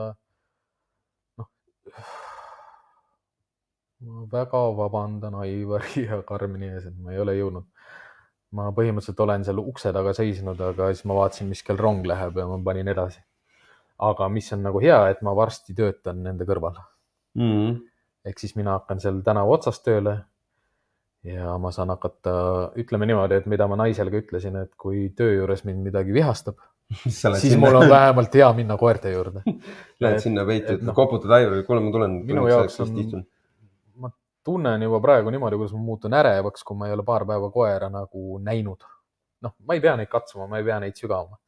noh. ma väga vabandan Aivari <laughs> ja Karmeni ees, et ma ei ole jõudnud. ma põhimõtteliselt olen seal ukse taga seisnud, aga siis ma vaatasin, mis kell rong läheb ja ma panin edasi aga mis on nagu hea, et ma varsti töötan nende kõrval mm. -hmm. ehk siis mina hakkan seal tänava otsas tööle. ja ma saan hakata, ütleme niimoodi, et mida ma naisele ka ütlesin, et kui töö juures mind midagi vihastab <laughs> siis sinna. mul on vähemalt hea minna koerte juurde <laughs> Lähed sinna peitu, no,, koputad Aivarile, kuule, ma tulen. minu jaoks on, ma tunnen juba praegu niimoodi, kuidas ma muutun ärevaks, kui ma ei ole paar päeva koera nagu näinud. noh, ma ei pea neid katsuma, ma ei pea neid sügama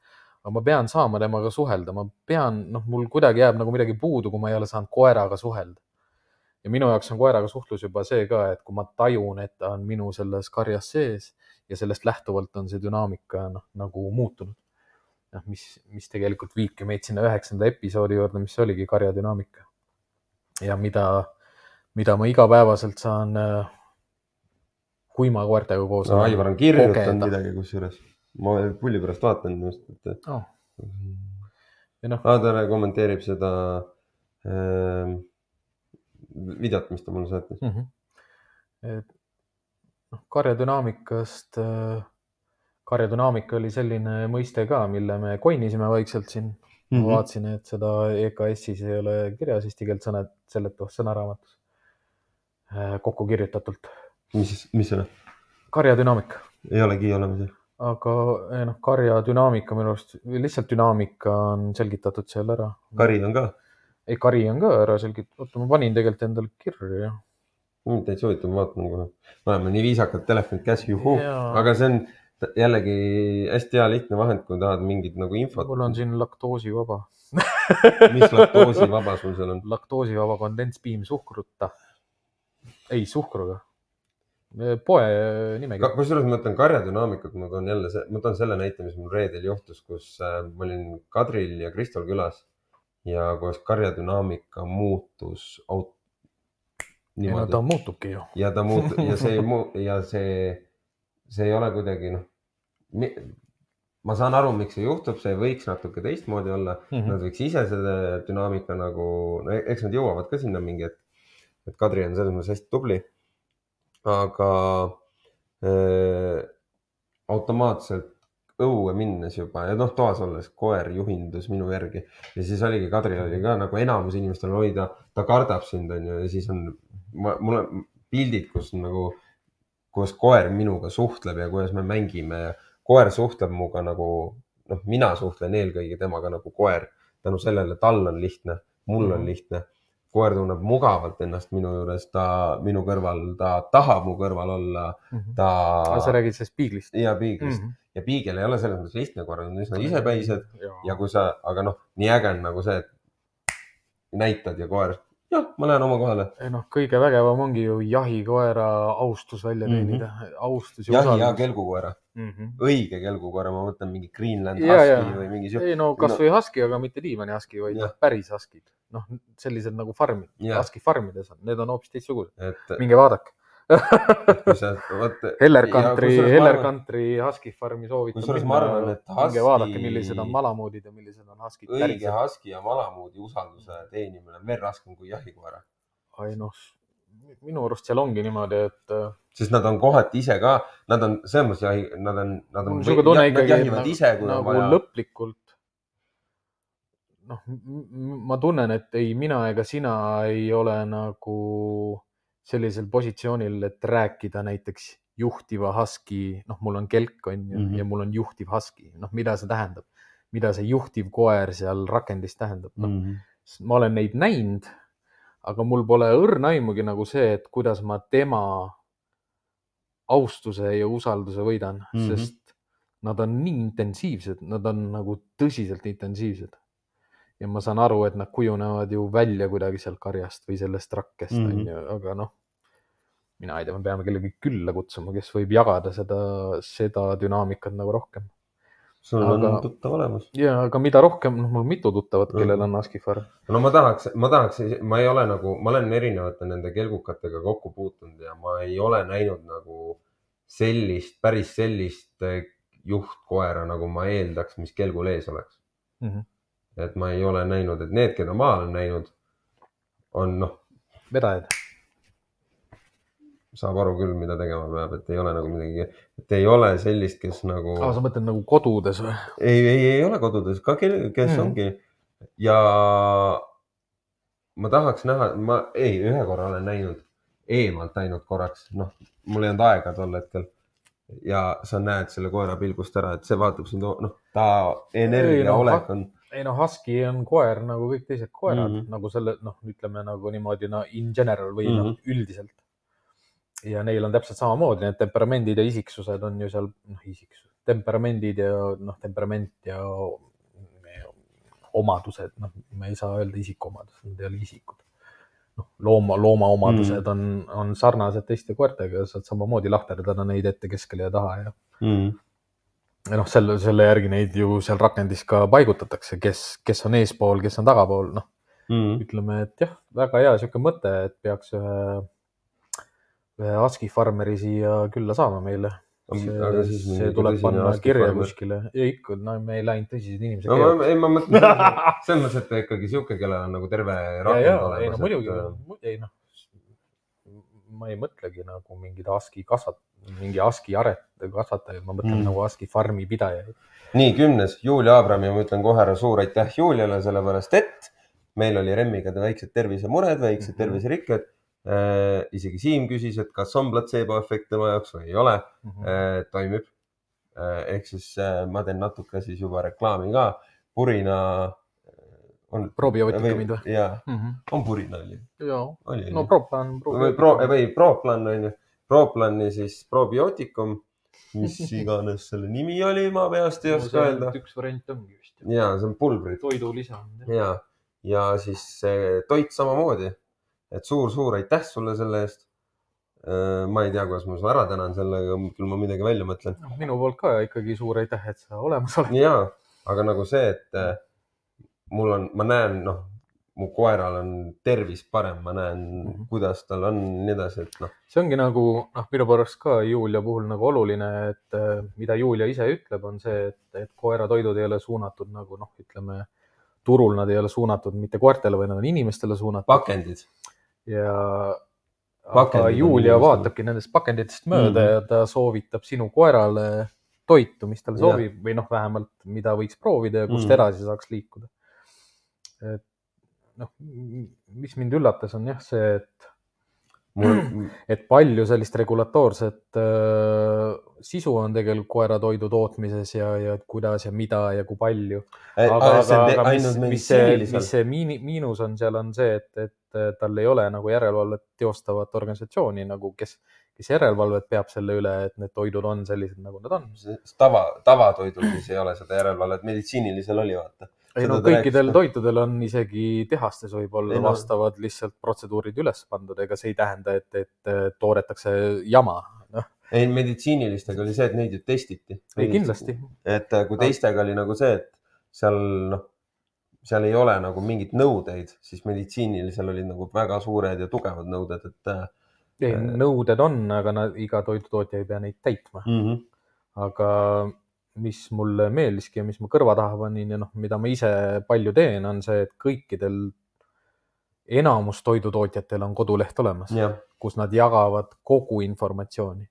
aga ma pean saama temaga suhelda, ma pean, noh, mul kuidagi jääb nagu midagi puudu, kui ma ei ole saanud koeraga suhelda. ja minu jaoks on koeraga suhtlus juba see ka, et kui ma tajun, et ta on minu selles karjas sees ja sellest lähtuvalt on see dünaamika noh, nagu muutunud. noh, mis, mis tegelikult viibki meid sinna üheksanda episoodi juurde, mis oligi karja dünaamika. ja mida, mida ma igapäevaselt saan, kui ma koertega koos no,. Aivar on kirjutanud midagi kusjuures ma pulli pärast vaatan just, et oh.. ja noh, Aadare kommenteerib seda äh, videot, mis ta mulle saatis. mm. -hmm. et noh, karjadünaamikast, karjadünaamika oli selline mõiste ka, mille me coin isime vaikselt siin mm. -hmm. ma vaatasin, et seda EKS-is ei ole kirjas eesti keelt sõna, seletavas sõnaraamatus kokku kirjutatult. mis, mis see on? karjadünaamika, ei olegi olemas jah? Aga eh, noh, karjadünaamika minu arust, lihtsalt dünaamika on selgitatud seal ära. kari on ka? ei, kari on ka ära selgitatud, oota, ma panin tegelikult endale kirja. täitsa huvitav, ma vaatan kohe. me oleme nii viisakad, telefonid käes, juhuu. Aga see on jällegi hästi hea lihtne vahend, kui tahad mingit nagu infot. mul on siin laktoosivaba, mis laktoosivaba sul seal on? laktoosivaba kondentspiim suhkruta. ei, suhkruga. Poe nimekiri. kusjuures ma mõtlen karjadünaamikat, ma toon jälle ma toon selle näite, mis mul reedel juhtus, kus äh, ma olin Kadril ja Kristol külas ja kus karjadünaamika muutus aut-. no ta muutubki ju. ja ta muutub ja see ei <laughs> muu- ja see, see ei ole kuidagi noh. ma saan aru, miks see juhtub, see võiks natuke teistmoodi olla mm, -hmm. nad võiks ise selle dünaamika nagu, no eks nad jõuavad ka sinna mingi hetk. et Kadri on selles mõttes hästi tubli. Aga äh, automaatselt õue minnes juba ja noh, toas olles koer juhindus minu järgi ja siis oligi, Kadril oli ka nagu enamus inimestel oli ta, ta kardab sind onju ja siis on, mul on pildid, kus nagu, kuidas koer minuga suhtleb ja kuidas me mängime ja koer suhtleb minuga nagu noh, mina suhtlen eelkõige temaga nagu koer tänu sellele, tal on lihtne, mul on Mhm. lihtne. Koer tunneb mugavalt ennast minu juures, ta minu kõrval, ta tahab mu kõrval olla, ta aga sa räägid sellest piiglist? ja piiglist mm -hmm. ja piigel ei ole selles mõttes lihtne, koerad on üsna isepäised ja kui sa, aga noh, nii äge on nagu see, et näitad ja koer, jah, ma lähen oma kohale. ei noh, kõige vägevam ongi ju jahikoera austus välja Mhm. teenida mm, -hmm. austus ja jahi ja usaldus. kelgukoera, Mm -hmm. õige kelgukoera, ma mõtlen mingi Greenland Ja, ja. Husky või mingi siuke. ei no kasvõi husky, aga mitte diivani husky, vaid noh, päris huskid. noh, sellised nagu farmid, husky farmides on, need on hoopis teistsugused. et minge vaadake. <laughs> Heller Country, Heller Country husky farmi soovitan Kusjuures ma arvan, et husky- vaadake, millised on malamuudid ja millised on huskid õige husky ja malamuudi usalduse teenimine on veel raskem kui jahikoera, ai noh, minu arust seal ongi niimoodi, et äh, sest nad on kohati ise ka, nad on selles mõttes jahi, nad on, nad on niisugune tunne nad ikkagi, et nagu, ise, nagu vaja. lõplikult noh, ma tunnen, et ei mina ega sina ei ole nagu sellisel positsioonil, et rääkida näiteks juhtiva husky, noh, mul on kelk on ju mm. -hmm. ja mul on juhtiv husky, noh, mida see tähendab, mida see juhtiv koer seal rakendis tähendab, noh Mhm. ma olen neid näinud, aga mul pole õrna aimugi nagu see, et kuidas ma tema austuse ja usalduse võidan mm. -hmm. sest nad on nii intensiivsed, nad on nagu tõsiselt intensiivsed. ja ma saan aru, et nad kujunevad ju välja kuidagi sealt karjast või sellest rakkest mm. -hmm. on ju, aga noh, mina ei tea, me peame kellegi külla kutsuma, kes võib jagada seda, seda dünaamikat nagu rohkem. sul on aga- tuttav olemas. ja, aga mida rohkem, noh, mul on mitu tuttavat, kellel Mhm. on Husky farm. no ma tahaks, ma tahaks, ma ei ole nagu, ma olen erinevate nende kelgukatega kokku puutunud ja ma ei ole näinud nagu sellist, päris sellist eh, juhtkoera, nagu ma eeldaks, mis kelgul ees oleks. Mhm. et ma ei ole näinud, et need, keda ma olen näinud, on noh, vedajad. Saab aru küll, mida tegema peab, et ei ole nagu midagi, et ei ole sellist, kes nagu aa, sa mõtled nagu kodudes või? ei, ei, ei ole kodudes ka, kes Mm. ongi ja ma tahaks näha, ma ei, ühe korra olen näinud, eemalt näinud korraks, noh, mul ei olnud aega tol hetkel. ja sa näed selle koera pilgust ära, et see vaatab sind, noh, ta energiaolek on, ei no Husky on koer nagu kõik teised koerad mm Mhm. -hmm. nagu selle noh, ütleme nagu niimoodi no in general või mm -hmm. Mhm. noh, üldiselt. Ja neil on täpselt samamoodi, need temperamendid ja isiksused on ju seal noh, isiksus, temperamendid ja noh, temperament ja omadused, noh, ma ei saa öelda isikuomadused, need ei ole isikud. noh, looma, loomaomadused mm. on, on sarnased teiste koertega, saad samamoodi lahterdada neid ette, keskele ja taha ja mm. ja noh, selle, selle järgi neid ju seal rakendis ka paigutatakse, kes, kes on eespool, kes on tagapool, noh, Mm. ütleme, et jah, väga hea sihuke mõte, et peaks ühe, ühe Husky farmeri siia külla saama meile. see, see tuleb panna kirja kuskile ikka, no me ei läinud tõsised inimesed no ei ma mõtlen <laughs> selles mõttes, et ikkagi sihuke, kellel on nagu terve rakend ja, ei no olemas. muidugi, ei noh, ma ei mõtlegi nagu mingeid ASKI kasvat-, mingi ASKI aret-, kasvatajaid, ma mõtlen Mm. mm. nagu ASKI farmi pidajaid. nii, kümnes, Julia Abram ja ma ütlen kohe ära suur aitäh Juliale, sellepärast et meil oli Remmiga väiksed tervisemured, väiksed Mhm. terviserikked äh,. Isegi Siim küsis, et kas on platseeboefekt tema jaoks või ei ole Mhm. äh,, toimib äh,. ehk siis äh, ma teen natuke siis juba reklaami ka. purina äh, on. probiootikumid või? jaa, Mhm. on purina oli, jaa, no proplan. või pro, või Proplan on ju, Proplani siis probiootikum, mis <laughs> iganes selle nimi oli, ma peast ei oska öelda. üks variant ongi vist. ja see on pulbrid toidulisa. ja, ja siis toit samamoodi. Et suur-suur aitäh sulle selle eest. ma ei tea, kuidas ma su ära tänan sellega, küll ma midagi välja mõtlen. minu poolt ka ikkagi suur aitäh, et sa olemas oled. ja, aga nagu see, et äh, mul on, ma näen, noh, mu koeral on tervis parem, ma näen mm. -hmm. kuidas tal on, nii edasi, et noh, see ongi nagu noh, minu pärast ka Julia puhul nagu oluline, et äh, mida Julia ise ütleb, on see, et, et koeratoidud ei ole suunatud nagu noh, ütleme turul nad ei ole suunatud mitte koertele, vaid nad on inimestele suunatud pakendid. Ja aga Pakendid on Julia vaatabki nendest pakenditest mööda mm. ja ta soovitab sinu koerale toitu, mis talle Jah. sobib või noh, vähemalt mida võiks proovida ja kust mm. edasi saaks liikuda. et noh, mis mind üllatas, on jah see, et mul, et palju sellist regulatoorset äh, sisu on tegelikult koeratoidu tootmises ja, ja kuidas ja mida ja kui palju. aga, aga, aga mis, mis see, mis see miini- miinus on seal, on see, et, et äh, tal ei ole nagu järelevalvet teostavat organisatsiooni nagu, kes, kes järelevalvet peab selle üle, et need toidud on sellised, nagu nad on. tava, tavatoidul siis ei ole seda järelevalvet, meditsiinilisel oli, vaata. Ei no kõikidel rääkis ka. toitudel on isegi tehastes võib-olla no- vastavad lihtsalt protseduurid üles pandud, ega see ei tähenda, et, et äh, toodetakse jama, noh, ei, meditsiinilistega oli see, et neid ju testiti. ei kindlasti. et äh, kui teistega oli nagu see, et seal noh, seal ei ole nagu mingeid nõudeid, siis meditsiinilisel olid nagu väga suured ja tugevad nõuded, et äh, ei, nõuded on, aga nad, iga toidutootja ei pea neid täitma. mm -hmm. aga mis mulle meeldiski ja mis ma kõrva taha panin ja noh, mida ma ise palju teen, on see, et kõikidel, enamus toidutootjatel on koduleht olemas, kus nad jagavad kogu informatsiooni.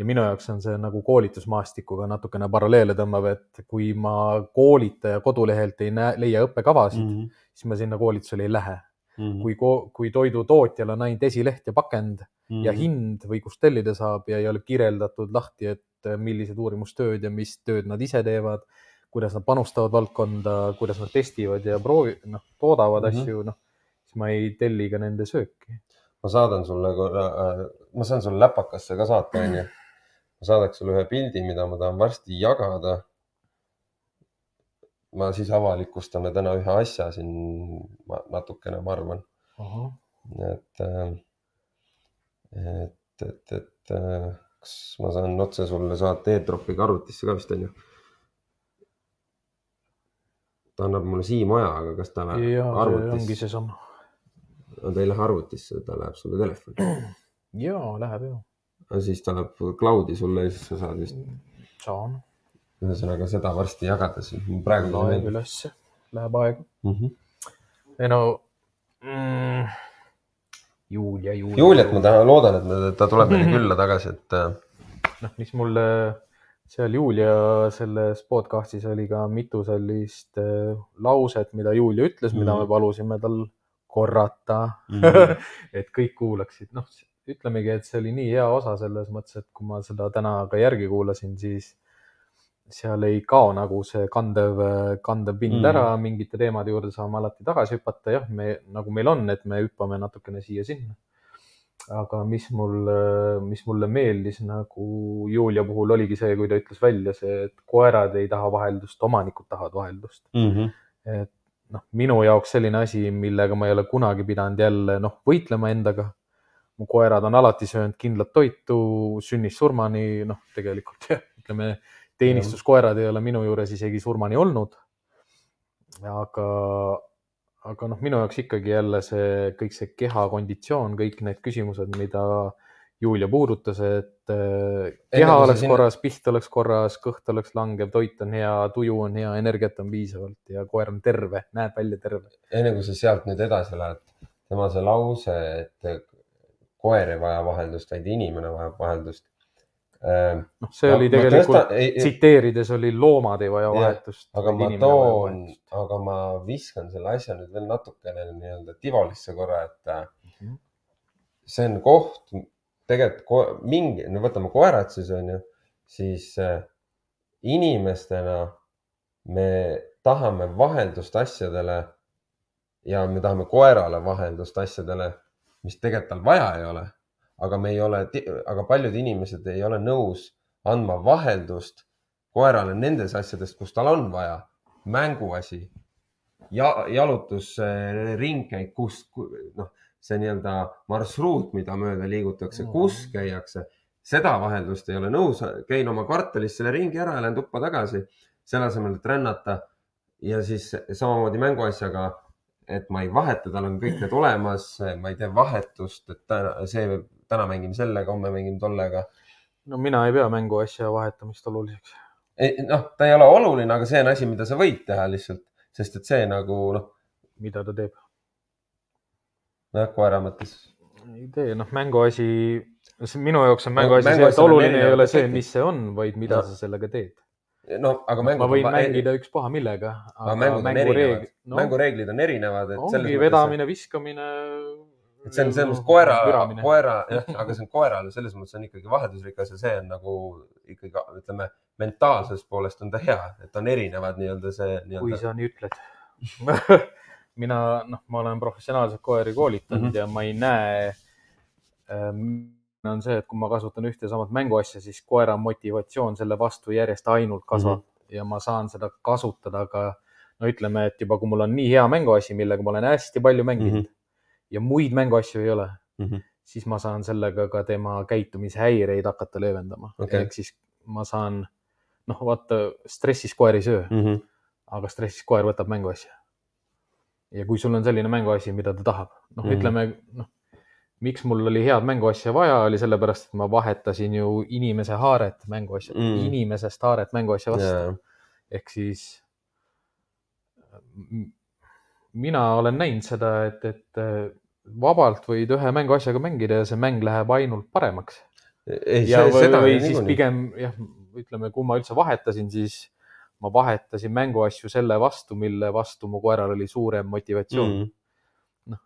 ja minu jaoks on see nagu koolitusmaastikuga natukene paralleele tõmbav, et kui ma koolitaja kodulehelt ei näe, leia õppekavasid mm, Mhm. -hmm. siis ma sinna koolitusele ei lähe. Mhm. kui, kui toidutootjal on ainult esileht ja pakend Mhm. ja hind või kust tellida saab ja ei ole kirjeldatud lahti, et äh, millised uurimustööd ja mis tööd nad ise teevad, kuidas nad panustavad valdkonda, kuidas nad testivad ja proovi, noh, toodavad mm Mhm. -hmm. asju, noh, siis ma ei telli ka nende sööki. ma saadan sulle korra, ma saan sulle läpakasse ka saata, onju. ma saadaks sulle ühe pildi, mida ma tahan varsti jagada. ma siis avalikustame täna ühe asja siin natukene, ma arvan, et, et, et, et äh, kas ma saan otse sulle saata e-tropiga arvutisse ka vist onju? ta annab mulle Siim aja, aga kas ta läheb ja see ongi arvutisse, seesama. ta ei lähe arvutisse, ta läheb sulle telefoni. <clears throat> ja läheb ju, siis ta läheb cloud'i sulle ja siis sa saad vist, saan, ühesõnaga seda varsti jagada siis. praegu laeb ülesse, läheb aega. mm. -hmm. ei no mm,. Julia, Julia. Juliet ma tahan, loodan, et ta tuleb meile külla tagasi, et äh, noh, mis mulle seal Julia selles podcast'is oli ka mitu sellist äh, lauset, mida Julia ütles mm, -hmm. mida Mhm. me palusime tal korrata mm, Mhm. -hmm. <laughs> et kõik kuulaksid, noh, ütlemegi, et see oli nii hea osa selles mõttes, et kui ma seda täna ka järgi kuulasin, siis seal ei kao nagu see kandev, kandev pind mm ära, mingite teemade juurde saame alati tagasi hüpata, jah, me nagu meil on, et me hüppame natukene siia-sinna. aga mis mul, mis mulle meeldis nagu Julia puhul oligi see, kui ta ütles välja see, et koerad ei taha vaheldust, omanikud tahavad vaheldust. mm -hmm. et noh, minu jaoks selline asi, millega ma ei ole kunagi pidanud jälle noh, võitlema endaga. mu koerad on alati söönud kindlat toitu sünnist surmani, noh, tegelikult jah, ütleme teenistuskoerad ei ole minu juures isegi surmani olnud. aga, aga noh, minu jaoks ikkagi jälle see kõik see kehakonditsioon, kõik need küsimused, mida Julia puudutas, et äh, keha oleks sinna- korras, piht oleks korras, kõht oleks langev, toit on hea, tuju on hea, energiat on piisavalt ja koer on terve, näeb välja terve. enne kui sa sealt nüüd edasi lähed, tema see lause, et koer ei vaja vaheldust, vaid inimene vajab vaheldust. noh, see oli tegelikult, ei, tsiteerides oli loomad ei vaja vahetust. aga ma toon, aga ma viskan selle asja nüüd veel natukene nii-öelda tivolisse korra, et äh, Mhm. see on koht, tegelikult mingi, no võtame koerad siis on ju, siis äh, inimestena me tahame vaheldust asjadele ja me tahame koerale vaheldust asjadele, mis tegelikult tal vaja ei ole. Aga me ei ole, aga paljud inimesed ei ole nõus andma vaheldust koerale nendes asjades, kus tal on vaja. mänguasi ja jalutus, ringkäik, kus, noh, see nii-öelda marsruut, mida mööda liigutakse, kus käiakse, seda vaheldust ei ole nõus, käin oma kvartalis selle ringi ära ja lähen tuppa tagasi, selle asemel, et rännata ja siis samamoodi mänguasjaga, et ma ei vaheta, tal on kõik need olemas, ma ei tee vahetust, et see, täna mängime sellega, homme mängime tollega. no mina ei pea mänguasja vahetamist oluliseks. noh, ta ei ole oluline, aga see on asi, mida sa võid teha lihtsalt, sest et see nagu noh, mida ta teeb? noh, koera mõttes. ei tee, noh, mänguasi, minu jaoks on mänguasi see, et on oluline ei ole see, mis see on, vaid mida No. sa sellega teed. no aga mängud ma võin on- mängida ükspuha millega, aga mängud on erinevad mängureeglid, no., no mängureeglid on erinevad, ongi vedamine, viskamine. Et see on selles mõttes koera, koera, jah, aga see on koerale selles mõttes on ikkagi vaheldusrikas ja see on nagu ikkagi ütleme, mentaalsest poolest on ta hea, et on erinevad nii-öelda see kui nii-öelda. sa nii ütled. <laughs> mina, noh, ma olen professionaalselt koeri koolitanud mm. -hmm. ja ma ei näe ähm,. on see, et kui ma kasutan ühte ja samat mänguasja, siis koera motivatsioon selle vastu järjest ainult kasvab mm -hmm. ja ma saan seda kasutada ka no ütleme, et juba, kui mul on nii hea mänguasi, millega ma olen hästi palju mänginud mm. -hmm. Ja muid mänguasju ei ole, Mhm. siis ma saan sellega ka tema käitumishäireid hakata leevendama okay.. ehk siis ma saan, noh, vaata stressis koer ei söö, Mhm. aga stressis koer võtab mänguasja. ja kui sul on selline mänguasi, mida ta tahab, noh mm. -hmm., ütleme, noh, miks mul oli head mänguasja vaja, oli sellepärast, et ma vahetasin ju inimese haaret mänguasja Mm. mm., inimesest haaret mänguasja vastu Jaa. ehk siis mina olen näinud seda, et, et vabalt võid ühe mänguasjaga mängida ja see mäng läheb ainult paremaks. ja või, või siis niikuinii. pigem jah, ütleme, kui ma üldse vahetasin, siis ma vahetasin mänguasju selle vastu, mille vastu mu koeral oli suurem motivatsioon mm..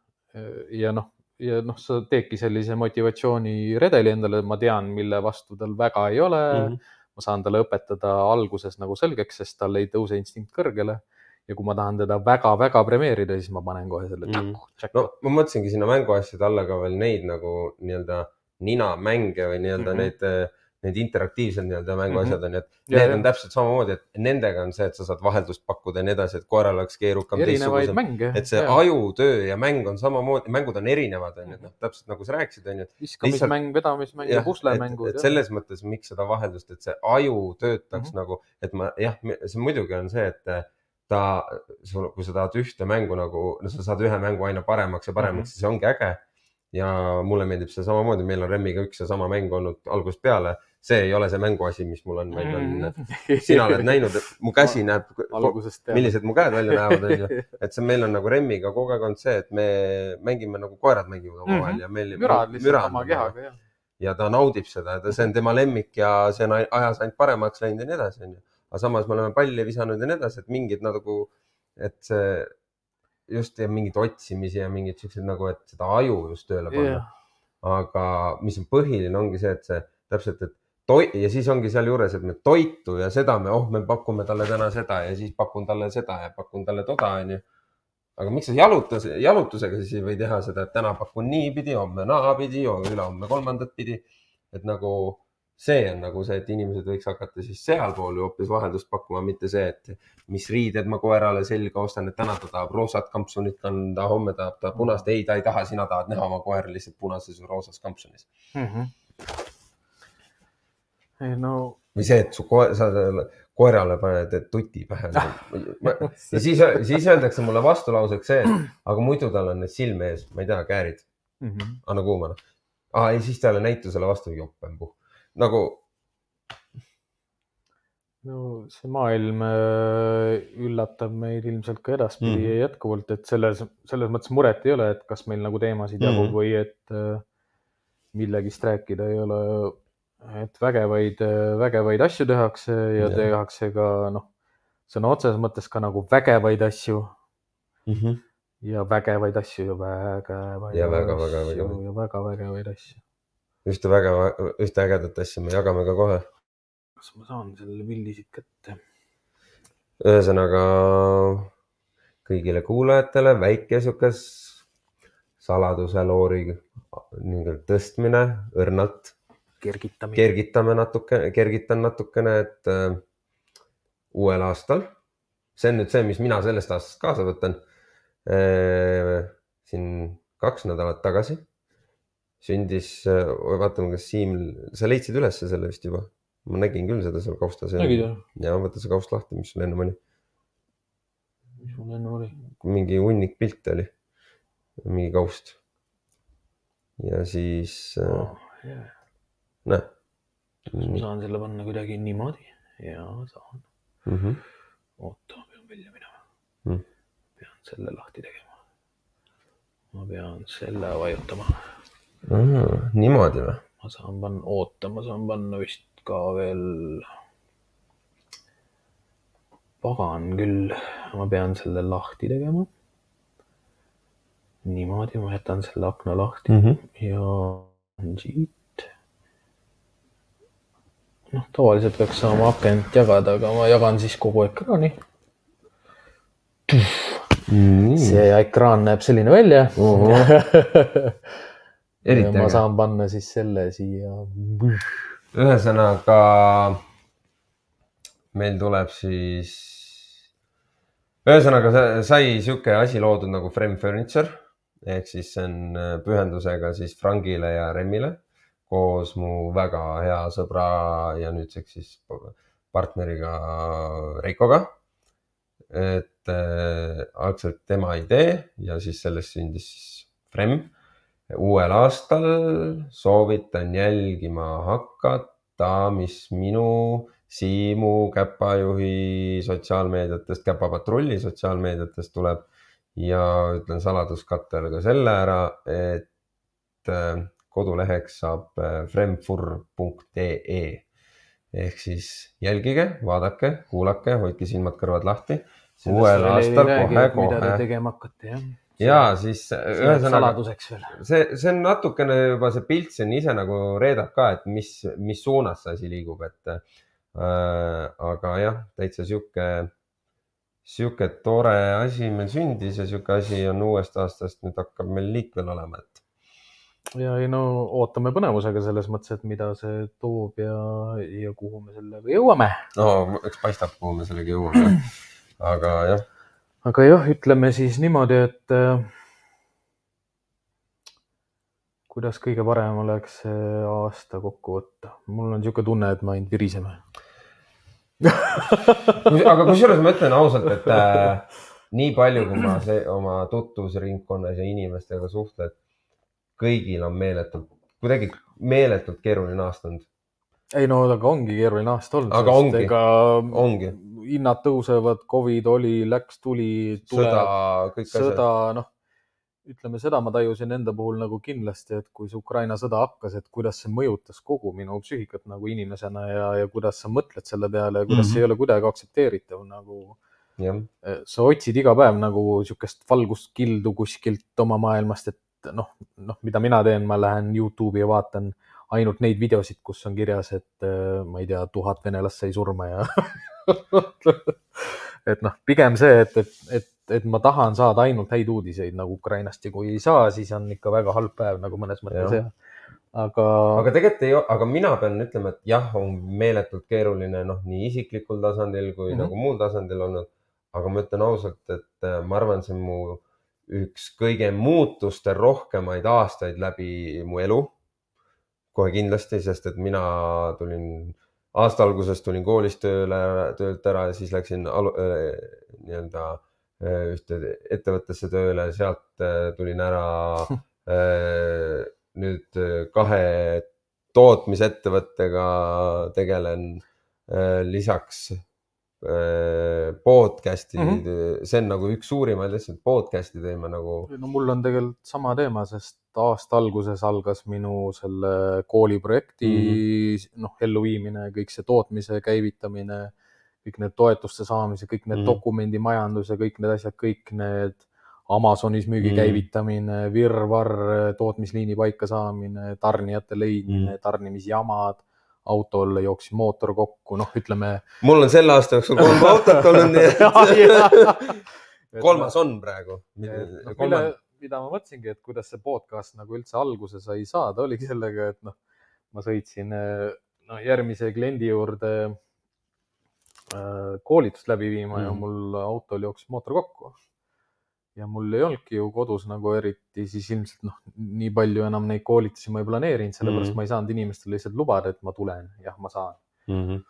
ja noh, ja noh, sa teedki sellise motivatsiooniredeli endale, ma tean, mille vastu tal väga ei ole mm. -hmm. ma saan talle õpetada alguses nagu selgeks, sest tal ei tõuse instinkt kõrgele. Ja kui ma tahan teda väga-väga premeerida, siis ma panen kohe selle Mhm. tšakku, no ma mõtlesingi sinna mänguasjade alla ka veel neid nagu nii-öelda ninamänge või nii-öelda mm Mhm. -hmm. neid, need interaktiivsed nii-öelda mänguasjad on ju, et Ja, need ja. on täpselt samamoodi, et nendega on see, et sa saad vaheldust pakkuda ja nii edasi, et koeral oleks keerukam. erinevaid mänge. et see ajutöö ja mäng on samamoodi, mängud on erinevad, on ju, et noh, täpselt nagu sa rääkisid, on ju. viskamismäng, vedamismäng ja et, puslemängud et. selles mõttes, miks seda vaheldust, et see aju töötaks mm Mhm. -hmm. nagu, et ma jah, see muidugi on see, et ta, kui sa tahad ühte mängu nagu, no sa saad ühe mängu aina paremaks ja paremaks mm, Mhm. -hmm. siis ongi äge. ja mulle meeldib see samamoodi, meil on Remmiga üks ja sama mäng olnud algusest peale. see ei ole see mänguasi, mis mul on, vaid on, <laughs> sina oled näinud, et mu käsi näeb, algusest peale. millised mu käed välja näevad, onju. <laughs> et see meil on nagu Remmiga kogu aeg olnud see, et me mängime nagu koerad mängivad omavahel Mhm. ja meil. mürad lihtsalt oma kehaga, jah. ja ta naudib seda see on tema lemmik ja see on ajas ainult paremaks läinud ja nii edasi, onju. Aga samas me oleme palli visanud ja nii edasi, et mingid nagu, et see just ja mingeid otsimisi ja mingeid siukseid nagu, et seda aju just tööle panna jah, aga mis on põhiline, ongi see, et see täpselt, et toi- ja siis ongi sealjuures, et me toitu ja seda me, oh, me pakume talle täna seda ja siis pakun talle seda ja pakun talle toda, onju. aga miks sa jalutas, jalutusega siis ei või teha seda, et täna pakun niipidi, homme naapidi, ülehomme kolmandat pidi. et nagu see on nagu see, et inimesed võiks hakata siis sealpool hoopis vaheldust pakkuma, mitte see, et mis riided ma koerale selga ostan, et täna ta tahab roosat kampsunit kanda, homme tahab ta punast. ei, ta ei taha, sina tahad näha oma koera lihtsalt punases või roosas kampsunis. ei no või see, et su koer, sa koerale paned tuti pähe. <laughs> ja siis, siis öeldakse mulle vastulauseks see, aga muidu tal on need silme ees, ma ei tea, käärid, Mhm. anna kuumana. aa, ei siis talle näitusele vastu jopempu. Nagu no see maailm äh, üllatab meid ilmselt ka edaspidi Mhm. mm. ja jätkuvalt, et selles, selles mõttes muret ei ole, et kas meil nagu teemasid Mhm. jagub mm. või et äh, millegist rääkida ei ole. et vägevaid, vägevaid asju tehakse ja yeah. tehakse ka noh, sõna otseses mõttes ka nagu vägevaid asju mm. -hmm. ja vägevaid asju ja vägevaid Ja väga, väga asju vägevaid. ja väga vägevaid asju. Ühte väga, ühte ägedat asja me jagame ka kohe. kas ma saan selle pildi siit kätte? ühesõnaga kõigile kuulajatele väike sihuke saladuse loori nii-öelda tõstmine õrnalt. kergitamine. kergitame natuke, kergitan natukene, et äh, uuel aastal, see on nüüd see, mis mina sellest aastast kaasa võtan äh,. siin kaks nädalat tagasi sündis, vaatame, kas Siim, sa leidsid ülesse selle vist juba? ma nägin küll seda seal kaustas. nägid või? ja võta see kaust lahti, mis sul ennem oli, mis mul enne oli? mingi hunnik pilte oli, mingi kaust. ja siis äh, Oh, yeah. näe. kas ma saan selle panna kuidagi niimoodi? ja saan. Mm -hmm. oota, pean välja minema Mm. pean selle lahti tegema. ma pean selle vajutama. Niimoodi või? ma saan panna, oota, ma saan panna vist ka veel. pagan küll, ma pean selle lahti tegema. niimoodi, ma jätan selle akna lahti Mm -hmm. ja siit. noh, tavaliselt peaks saama akent jagada, aga ma jagan siis kogu ekraani. see ekraan näeb selline välja. <laughs> eriti ma äge. saan panna siis selle siia. ühesõnaga meil tuleb siis, ühesõnaga sa- sai sihuke asi loodud nagu Frame Furniture ehk siis see on äh, pühendusega siis Frangile ja Remmile koos mu väga hea sõbra ja nüüdseks siis partneriga Reikoga. et äh, algselt tema idee ja siis sellest sündis siis Frem uuel aastal soovitan jälgima hakata, mis minu, Siimu, Käpajuhi sotsiaalmeediatest, Käpapatrulli sotsiaalmeediatest tuleb ja ütlen saladuskattele ka selle ära, et äh, koduleheks saab äh, fremfur.ee ehk siis jälgige, vaadake, kuulake, hoidke silmad-kõrvad lahti. uuel aastal kohe-kohe tegema hakkate, jah. Ja siis ühesõnaga saladuseks veel. see, see on natukene juba see pilt siin ise nagu reedab ka, et mis, mis suunas see asi liigub, et äh, aga jah, täitsa sihuke, sihuke tore asi meil sündis ja sihuke asi on uuest aastast nüüd hakkab meil liikvel olema, et ja ei no ootame põnevusega selles mõttes, et mida see toob ja, ja kuhu me sellega jõuame. no eks paistab, kuhu me sellega jõuame. aga jah, aga jah, ütleme siis niimoodi, et äh, kuidas kõige parem oleks aasta kokku võtta. mul on niisugune tunne, et me ainult viriseme. <laughs> aga kusjuures ma ütlen ausalt, et äh, nii palju, kui ma see, oma tutvusringkonnas ja inimestega suhtlen, kõigil on meeletult, kuidagi meeletult keeruline aasta olnud. ei no aga ongi keeruline aasta olnud. Aga ongi. ongi, hinnad tõusevad, Covid oli, läks, tuli, tuleb,, sõda, noh, ütleme seda ma tajusin enda puhul nagu kindlasti, et kui see Ukraina sõda hakkas, et kuidas see mõjutas kogu minu psüühikat nagu inimesena ja, ja kuidas sa mõtled selle peale ja kuidas mm -hmm. Mhm. see ei ole kuidagi aktsepteeritav nagu. jah, sa otsid iga päev nagu niisugust valguskildu kuskilt oma maailmast, et noh, noh, mida mina teen, ma lähen Youtube'i ja vaatan ainult neid videosid, kus on kirjas, et äh, ma ei tea, tuhat venelast sai surma ja <laughs> et noh, pigem see, et, et, et, et ma tahan saada ainult häid uudiseid nagu Ukrainast ja kui ei saa, siis on ikka väga halb päev nagu mõnes mõttes Jah. aga, aga tegelikult ei, aga mina pean ütlema, et jah, on meeletult keeruline, noh, nii isiklikul tasandil kui mm. -hmm. nagu muul tasandil olnud. aga ma ütlen ausalt, et äh, ma arvan, see on mu üks kõige muutuste rohkemaid aastaid läbi mu elu. Kohe kindlasti, sest et mina tulin aasta alguses tulin koolist tööle, töölt ära ja siis läksin äh, nii-öelda äh, ühte ettevõttesse tööle, sealt äh, tulin ära äh, nüüd kahe tootmisettevõttega tegelen lisaks podcast'i mm. -hmm. see on nagu üks suurimaid asju, podcast'i teeme nagu. no mul on tegelikult sama teema, sest aasta alguses algas minu selle kooliprojekti mm -hmm. noh, elluviimine, kõik see tootmise käivitamine, kõik need toetuste saamise, kõik need mm. -hmm. dokumendimajandus ja kõik need asjad, kõik need Amazonis müügi mm käivitamine, virvarr, tootmisliini paika saamine, tarnijate leidmine mm, tarnimisjamad, autole jooksis mootor kokku, noh, ütleme. mul on selle aasta jooksul kolm <laughs> autot olnud, nii et <laughs> kolmas on praegu. noh, mille, mida ma mõtlesingi, et kuidas see podcast nagu üldse alguse sai saada, oligi sellega, et noh, ma sõitsin noh, järgmise kliendi juurde äh, koolitust läbi viima mm. ja mul autol jooksis mootor kokku. Ja mul ei olnudki ju kodus nagu eriti siis ilmselt noh, nii palju enam neid koolitusi ma ei planeerinud, sellepärast mm. ma ei saanud inimestele lihtsalt lubada, et ma tulen, jah, ma saan. Mhm.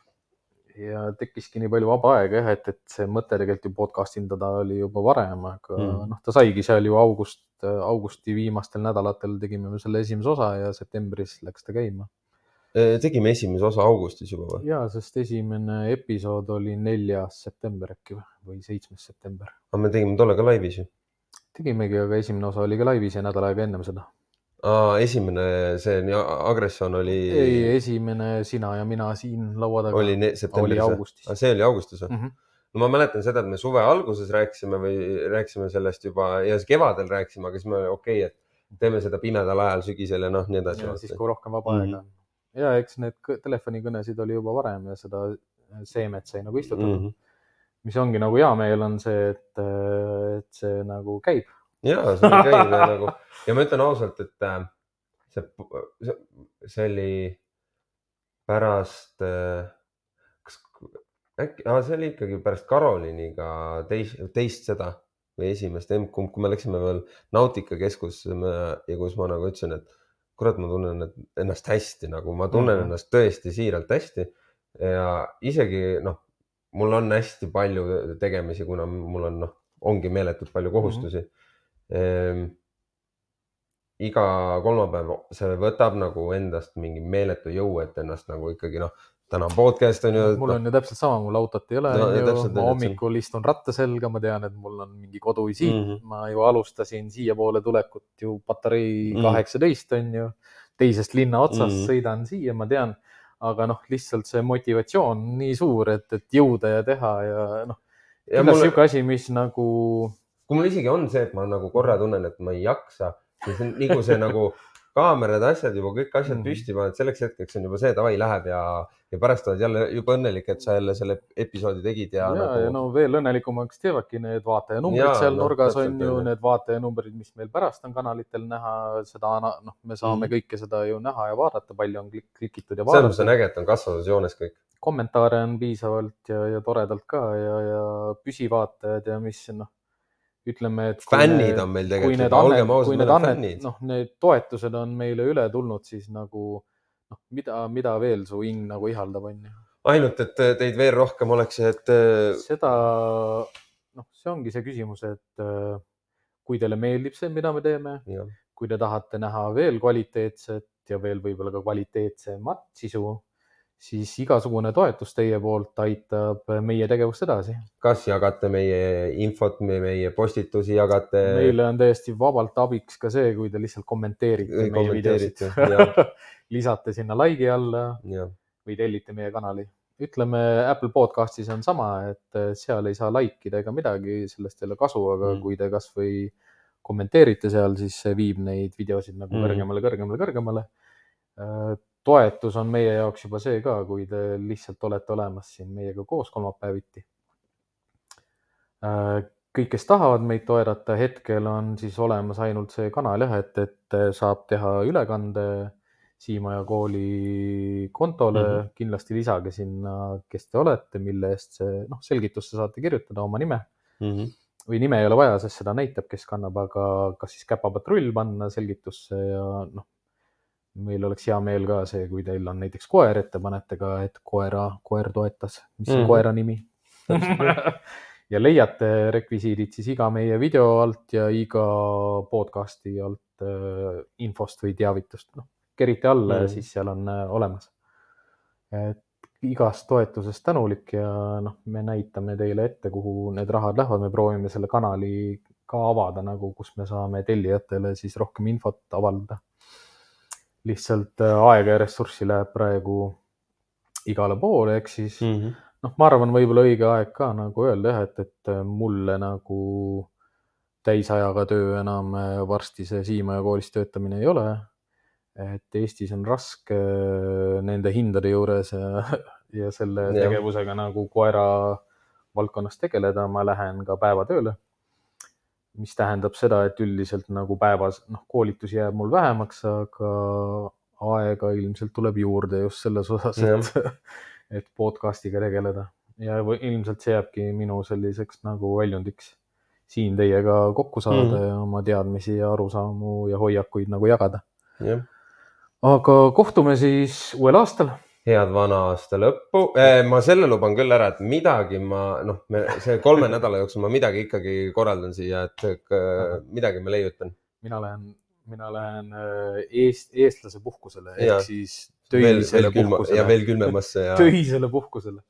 ja tekkiski nii palju vaba aega jah, et, et see mõte tegelikult ju podcast indada oli juba varem, aga mm. Mhm. noh, ta saigi seal ju august, augusti viimastel nädalatel tegime me selle esimese osa ja septembris läks ta käima. Tegime esimese osa augustis juba või? ja, sest esimene episood oli neljas september äkki või- või seitsmes september. aga me tegime tolle ka laivis ju. tegimegi, aga esimene osa oli ka laivis ja nädal aega ennem seda. esimene, see agressioon oli, ei, esimene sina ja mina siin laua taga oli septembris. augustis. see oli augustis või? Mm -hmm. no ma mäletan seda, et me suve alguses rääkisime või rääkisime sellest juba ja kevadel rääkisime, aga siis me okei okay,, et teeme seda pimedal ajal sügisel ja noh, nii edasi siis, kui rohkem vaba Mhm. aega on. Ja eks need kõ- telefonikõnesid oli juba varem ja seda seemet sai nagu istutatud mm. -hmm. mis ongi nagu hea meel on see, et, et see nagu käib. ja see oli käiv ja nagu ja ma ütlen ausalt, et äh, see, see, see oli pärast, kas äkki, see oli ikkagi pärast Karoliniga teist, teist seda või esimest M-kumb, kui me läksime veel Nautika keskusesse me- ja kus ma nagu ütlesin, et kurat, ma tunnen ennast hästi nagu, ma tunnen mm Mhm. -hmm. ennast tõesti siiralt hästi ja isegi noh, mul on hästi palju tegemisi, kuna mul on noh, ongi meeletult palju kohustusi mm. -hmm. iga kolmapäev see võtab nagu endast mingi meeletu jõu, et ennast nagu ikkagi noh, täna on podcast on ju. mul on ju täpselt sama, mul autot ei ole No, ma hommikul istun ratta selga, ma tean, et mul on mingi koduvisiit mm. -hmm. ma ju alustasin siiapoole tulekut ju patarei Mhm. kaheksateist mm. on ju, teisest linna otsast mm. -hmm. sõidan siia, ma tean, aga noh, lihtsalt see motivatsioon on nii suur, et, et jõuda ja teha ja noh, kindlasti mul, sihuke asi, mis nagu kui mul isegi on see, et ma nagu korra tunnen, et ma ei jaksa, siis on kui see nagu kaamerad, asjad juba kõik asjad Mhm. püsti paned, selleks hetkeks on juba see davai läheb ja, ja pärast oled jälle juba õnnelik, et sa jälle selle episoodi tegid ja, ja, nagu ja no veel õnnelikumaks teevadki need vaatajanumbrid seal noh, nurgas on ju need vaatajanumbrid, mis meil pärast on kanalitel näha, seda noh, me saame mm. kõike seda ju näha ja vaadata, palju on klik- klikitud ja selles mõttes on. äge, et on kasvavas joones kõik. kommentaare on piisavalt ja, ja toredalt ka ja, ja püsivaatajad ja mis noh, ütleme, et. fännid on meil tegelikult olgem ausad, on annet, fännid. noh, need toetused on meile üle tulnud, siis nagu noh, mida, mida veel su hing nagu ihaldab, on ju. ainult, et teid veel rohkem oleks, et äh, seda, noh, see ongi see küsimus, et äh, kui teile meeldib see, mida me teeme, kui te tahate näha veel kvaliteetset ja veel võib-olla ka kvaliteetsemat sisu, siis igasugune toetus teie poolt aitab meie tegevust edasi. kas jagate meie infot, meie postitusi jagate? meile on täiesti vabalt abiks ka see, kui te lihtsalt kommenteerite Või meie videosid kommenteerite,, <laughs> lisate sinna like'i alla jah, või tellite meie kanali. ütleme Apple podcast'is on sama, et äh, seal ei saa like ida ega midagi, sellest ei ole kasu, aga Mm. kui te kasvõi kommenteerite seal, siis see viib neid videosid nagu Mm. mm. kõrgemale, kõrgemale, kõrgemale. Toetus on meie jaoks juba see ka, kui te lihtsalt olete olemas siin meiega koos kolmapäeviti. kõik, kes tahavad meid toetada, hetkel on siis olemas ainult see kanal jah, et, et saab teha ülekande Siimaja kooli kontole mm. -hmm. kindlasti lisage sinna, kes te olete, mille eest see, noh, selgitusse saate kirjutada oma nime Mhm. või nime ei ole vaja, sest seda näitab, kes kannab, aga kas siis käpapatrull panna selgitusse ja noh, meil oleks hea meel ka see, kui teil on näiteks koer, et te panete ka, et koera, koer toetas, mis on Mhm. mm. koera nimi. <laughs> ja leiate rekvisiidid siis iga meie video alt ja iga podcast'i alt äh, infost või teavitust, noh, kerite alla mm. ja Mm. siis seal on äh, olemas. et igast toetusest tänulik ja noh, me näitame teile ette, kuhu need rahad lähevad, me proovime selle kanali ka avada nagu, kus me saame tellijatele siis rohkem infot avaldada. Lihtsalt äh, aega ja ressurssi läheb praegu igale poole, ehk siis mm -hmm. noh, ma arvan, võib-olla õige aeg ka nagu öelda jah, et, et mulle nagu täisajaga töö enam äh, varsti see Siimaja koolis töötamine ei ole. et Eestis on raske äh, nende hindade juures ja, <laughs> ja selle Jah. tegevusega nagu koera valdkonnas tegeleda, ma lähen ka päevatööle. Mis tähendab seda, et üldiselt nagu päevas, noh, koolitusi jääb mul vähemaks, aga aega ilmselt tuleb juurde just selles osas, et, et podcast'iga tegeleda ja ilmselt see jääbki minu selliseks nagu väljundiks siin teiega kokku saada mm. ja oma teadmisi ja arusaamu ja hoiakuid nagu jagada. aga kohtume siis uuel aastal. Head vana aasta lõppu eh,. ma selle luban küll ära, et midagi ma noh, see kolme nädala jooksul ma midagi ikkagi korraldan siia, et äh, midagi ma leiutan. mina lähen, mina lähen äh, eest, eestlase puhkusele ehk siis veel, töisele külma ja puhkusele, veel külmemasse ja. <laughs> töisele puhkusele.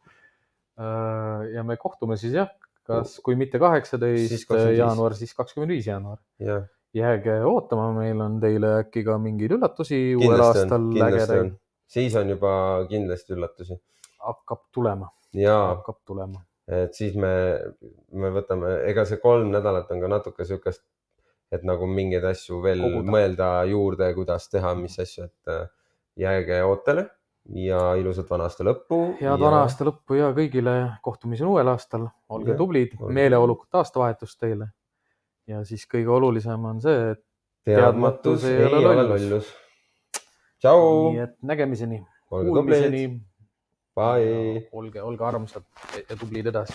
ja me kohtume siis jah, kas, kui mitte Siis kaheksateist 25. jaanuar, siis kakskümmend viis jaanuar. jah, jääge ootama, meil on teile äkki ka mingeid üllatusi uuel aastal ägedaid. Siis on juba kindlasti üllatusi hakkab tulema, ja hakkab tulema. et siis me, me võtame, ega see kolm nädalat on ka natuke siukest, et nagu mingeid asju veel Koguda. Mõelda juurde, kuidas teha, mis asju, et äh, jääge ootele ja ilusat vana aasta lõppu. head vana aasta lõppu ja kõigile kohtumiseni uuel aastal, olge Jah, tublid, meeleolukat aastavahetust teile. ja siis kõige olulisem on see, et teadmatus ei ole lollus. Tšau nii, et nägemiseni, olge tublid., bye. olge, olge armsad ja tublid edasi.